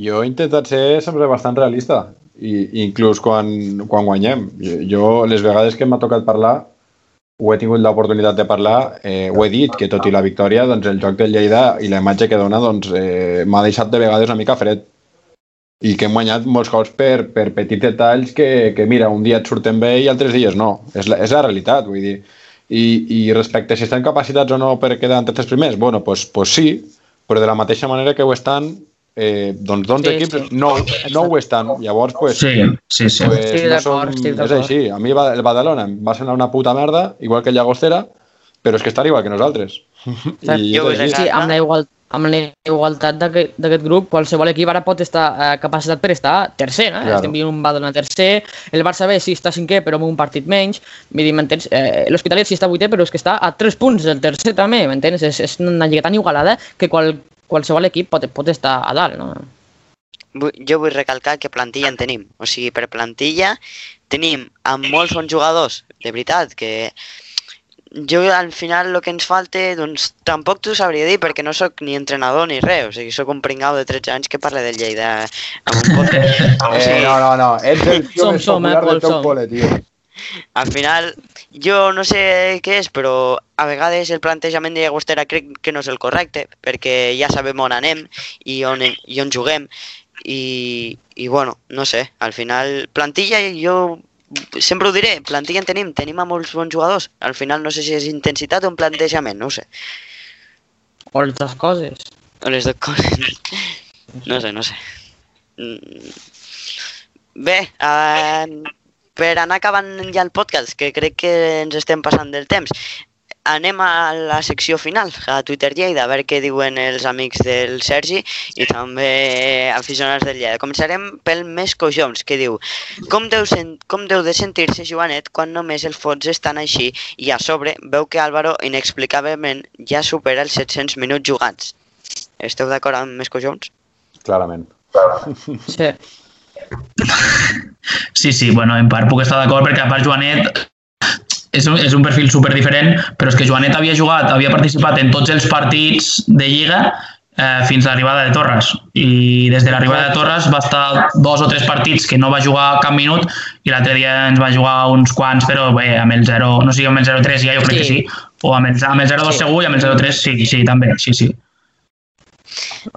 Jo he intentat ser sempre bastant realista, i inclús quan, quan guanyem. Jo, les vegades que m'ha tocat parlar, ho he tingut l'oportunitat de parlar, eh, ho he dit, que tot i la victòria, doncs el joc del Lleida i la imatge que dona doncs, eh, m'ha deixat de vegades una mica fred. I que hem guanyat molts cops per, per petits detalls que, que, mira, un dia et surten bé i altres dies no. És la, és la realitat, vull dir. I, I respecte a si estan capacitats o no per quedar entre els primers, bueno, pues, pues sí, però de la mateixa manera que ho estan, eh, doncs 11 Sí, equips sí. no, no ho estan. Llavors, pues, Sí, sí, sí. pues Estic no som, estic és així. A mi va- el Badalona em va semblar una puta merda, igual que el Llagostera, però és que estan igual que nosaltres. I Jo és. Sí, amb la, igual, amb la igualtat d'aquest grup, qualsevol equip ara pot estar eh, capacitat per estar tercer, no? Claro. Estem veient un Badalona tercer, el Barça B sí està cinquè però amb un partit menys, vull dir, m'entens? Eh, L'Hospitalet sí està vuitè però és que està a 3 punts del tercer també, m'entens? És, és una lliga tan igualada que qual, qualsevol equip pot, pot estar a dalt, no? jo vull recalcar que plantilla en tenim. O sigui, per plantilla tenim amb molts bons jugadors, de veritat, que jo al final el que ens falta, doncs tampoc t'ho sabria dir perquè no sóc ni entrenador ni res, o sigui, sóc un pringau de 13 anys que parla del Lleida amb un. <laughs> O Eh, sigui, no, no, no. Ets el tio Som, més som, eh, popular Pol, del teu som. col·le, tio. Al final, jo no sé què és, però a vegades el plantejament de Llagostera crec que no és el correcte, perquè ja sabem on anem i on, i on juguem, i, i bueno, no sé, al final, plantilla jo sempre ho diré, plantilla en tenim, tenim a molts bons jugadors, al final no sé si és intensitat o un plantejament, no ho sé, O les dues coses. o les dues coses, no sé, no sé. Mm. Bé, uh, per anar acabant ja el podcast, que crec que ens estem passant del temps, anem a la secció final, a Twitter Lleida, a veure què diuen els amics del Sergi i també aficionats del Lleida. Començarem pel més coixons, que diu com deu, sen com deu de sentir-se Joanet quan només els fots estan així i a sobre veu que Álvaro inexplicablement ja supera els 700 minuts jugats. Esteu d'acord amb més coixons? Clarament. Sí. Sí, sí, bueno, en part puc estar d'acord perquè a part Joanet és un, és un perfil super diferent, però és que Joanet havia jugat, havia participat en tots els partits de Lliga eh, fins a l'arribada de Torres. I des de l'arribada de Torres va estar dos o tres partits que no va jugar cap minut i l'altre dia ens va jugar uns quants, però bé, amb el 0, no sé, amb el 0-3 ja, jo crec Sí. que sí, o amb el, amb el 0-2 Sí. segur i amb el 0-3 sí, sí, també, sí, sí.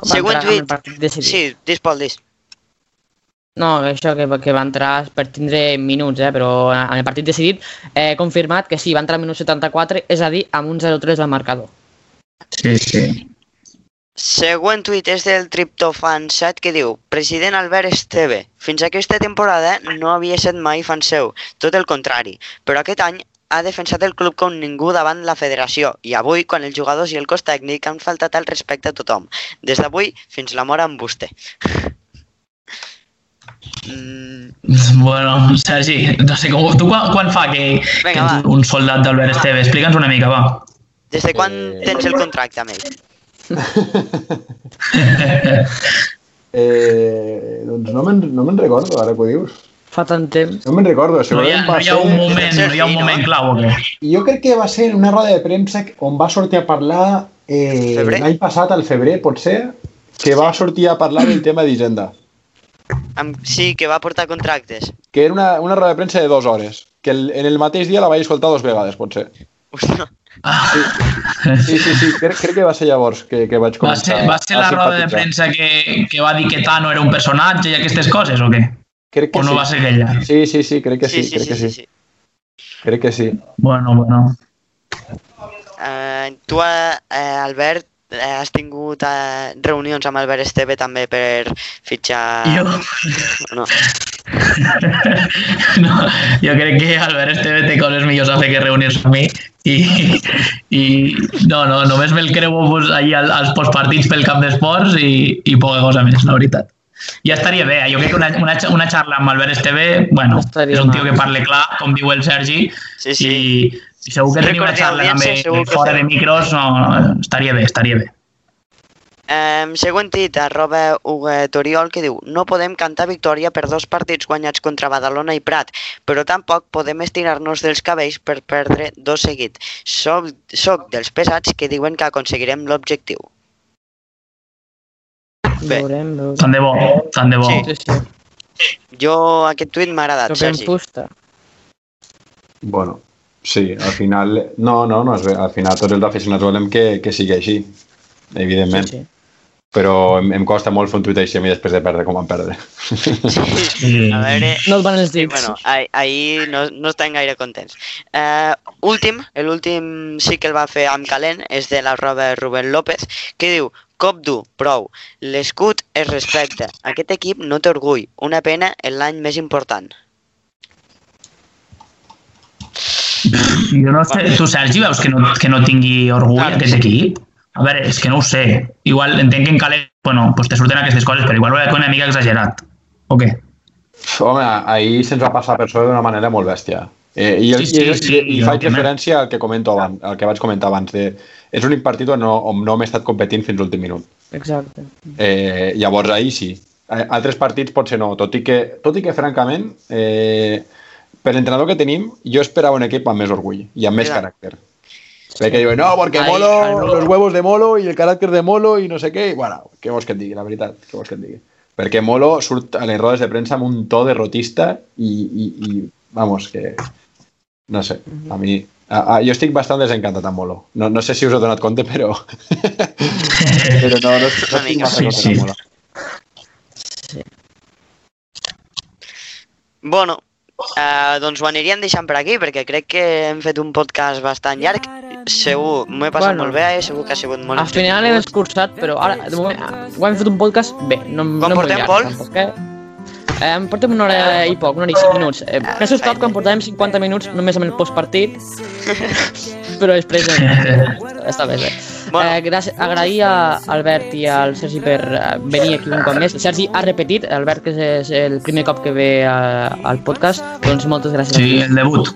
Següent tuit. Sí, dis, Pol, dis. No, això que, que va entrar per tindre minuts, eh? però en el partit decidit he confirmat que sí, va entrar al minut 74, és a dir, amb un 0-3 al marcador. Sí, sí. Següent tuit és del Triptofan 7 que diu President Albert Esteve, fins aquesta temporada no havia estat mai fan seu, tot el contrari, però aquest any ha defensat el club com ningú davant la federació i avui, quan els jugadors i el cos tècnic han faltat al respecte a tothom, des d'avui fins la mort amb vostè. Mm, Bueno, Sergi, no sé com... Tu quan, quan fa que, que Vinga, va. ets un soldat d'Albert Esteve? Explica'ns una mica, va. des de quan Eh. tens el contracte amb ell? <laughs> Eh, doncs no me'n no me'n recordo, ara que ho dius. Fa tant temps. No me'n recordo, No hi, ha, no va hi ha un ser... moment, no hi ha un moment clau o què? Jo crec que va ser en una roda de premsa on va sortir a parlar eh, l'any passat, al febrer, potser, que va sortir a parlar del tema d'Hisenda. Amb... Sí, que va portar contractes. Que era una, una roda de premsa de dues hores. Que el, en el mateix dia la vaig escoltar dues vegades, potser. Ostres, Sí, sí, sí, crec, crec que va ser llavors que, que vaig Va començar ser, va ser la roda de premsa que, que va dir que Tano era un personatge i aquestes coses o què? Crec que O no sí. va ser aquella? Sí, sí, sí, crec que sí, crec que sí. Crec que sí. Bueno, bueno. Eh, tu, eh, eh, Albert, has tingut eh, reunions amb Albert Esteve també per fitxar... Jo, <laughs> No. <laughs> no, jo crec que Albert Esteve té coses millors a fer que reunir-se amb mi i, i no, no, només me'l creu pues, al- als postpartits pel camp d'esports i, i poca cosa més, la veritat. Ja estaria bé, eh? jo crec que una, una, una xarra amb Albert Esteve, bueno, No estaria és un tio que parla clar, com diu el Sergi, Sí, sí. i, i segur que tenir una xarra també fora de micros, no, estaria bé, estaria bé. Eh, següent tit, arroba Hugo Toriol, que diu No podem cantar victòria per dos partits guanyats contra Badalona i Prat, però tampoc podem estirar-nos dels cabells per perdre dos seguits. Soc, soc dels pesats que diuen que aconseguirem l'objectiu. Bé. Veurem, veurem. Tant de bo, tant de bo. Sí. Sí, sí. Jo, aquest tuit m'ha agradat, Sergi. Bueno, sí, al final... No, no, no és bé. Al final tots els aficionats volem que, que sigui així, evidentment. Sí, sí. Però em, em costa molt fer un tuit així a mi després de perdre com vam perdre. Sí. A veure... No et van els dits. bueno, ahir, ahir no, no estan gaire contents. Uh, últim, l'últim sí que el va fer amb calent, és de la roba Rubén López, que diu Cop dur, prou. L'escut es respecta. Aquest equip no té orgull. Una pena en l'any més important. Jo no sé, tu Sergi veus que no, que no tingui orgull Clar, aquest sí. equip? A veure, és que no ho sé. Igual entenc que en Calent, bueno, pues te surten aquestes coses, però igual ho veig una mica exagerat. O què? Home, ahir se'ns va passar per sobre d'una manera molt bèstia. Eh, i, Sí, sí, i, sí, i, i faig referència al que comento abans, al que vaig comentar abans. De, és l'únic partit on no, on no m'he estat competint fins l'últim minut. Exacte. Eh, llavors ahir sí. altres partits potser no, tot i que, tot i que francament, eh, per l'entrenador que tenim, jo esperava un equip amb més orgull i amb més Mira. caràcter. Perquè diuen, no, porque Molo, los huevos de Molo i el caràcter de Molo i no sé què. I, bueno, què vols que et digui, la veritat? Què vols que et digui? Perquè Molo surt a les rodes de premsa amb un to derrotista i, i, i vamos, que... No sé, a mi... A, a, jo estic bastant desencantat amb Molo. No, no sé si us he donat compte, però... <laughs> però no, no, no estic massa Sí, sí. Molo. Bueno, eh, doncs ho aniríem deixant per aquí perquè crec que hem fet un podcast bastant llarg. Segur, m'ho he passat Bueno. molt bé, segur que ha sigut molt Al final hem escurçat, però ara, de moment, ho hem fet un podcast bé. No, no molt portem, llarg, Pol? Tampoc, eh? Eh, em portem una hora i poc, una hora i cinc minuts. Eh, M'he assustat quan portàvem 50 minuts només amb el postpartit, <laughs> però després eh, <laughs> està bé. bé. Bueno. Eh, gràcies, agrair a Albert i al Sergi per eh, venir aquí un cop més. El Sergi ha repetit, Albert, que és el primer cop que ve a, al podcast, doncs moltes gràcies. Sí, a el debut.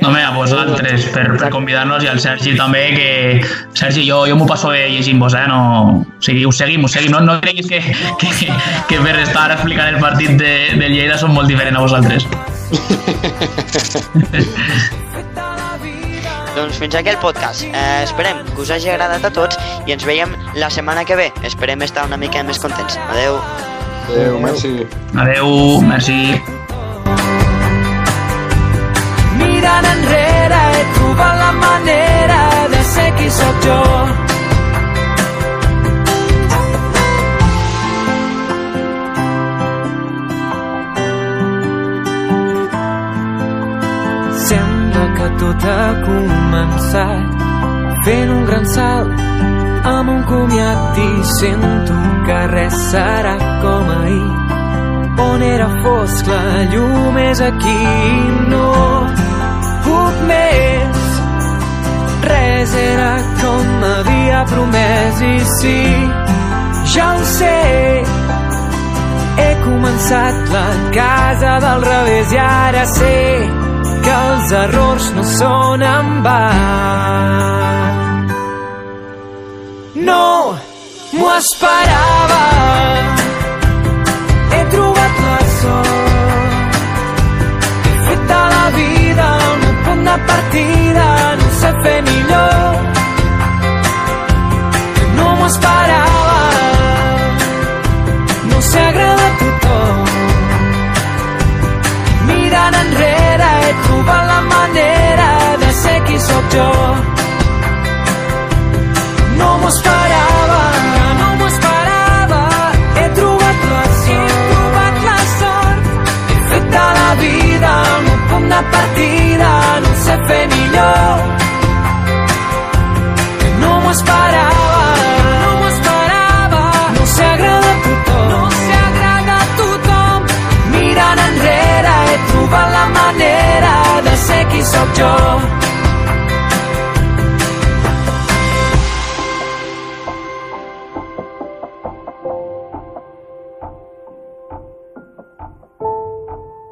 No, home, a vosaltres per, per convidar-nos i al Sergi també, que Sergi, jo, jo m'ho passo bé llegint-vos, eh? No... O sigui, us seguim, us seguim. No, no creguis que, que, que per estar explicant el partit de, del Lleida som molt diferent a vosaltres. <laughs> Doncs fins aquí el podcast. Eh, esperem que us hagi agradat a tots i ens veiem la setmana que ve. Esperem estar una mica més contents. Adeu. Adéu, merci. Adeu, merci. Mirant enrere he trobat la manera de ser qui sóc jo. Tot ha començat fent un gran salt amb un comiat i sento que res serà com ahir. On era fosc la llum és aquí no puc més. Res era com m'havia promès i sí ja ho sé. He començat la casa del revés i ara sé que els errors no són en va. No m'ho esperava. He trobat la sort. He fet a la vida el meu punt de partida. No sé fer millor m'ho esperava, no m'ho esperava. He trobat la sort, he trobat la sort. He fet de la vida el meu punt de no ho. No m'ho no m'ho esperava. No s'ha agradat tothom, no s'ha agradat tothom. Mirant enrere he la manera de ser qui sóc jo.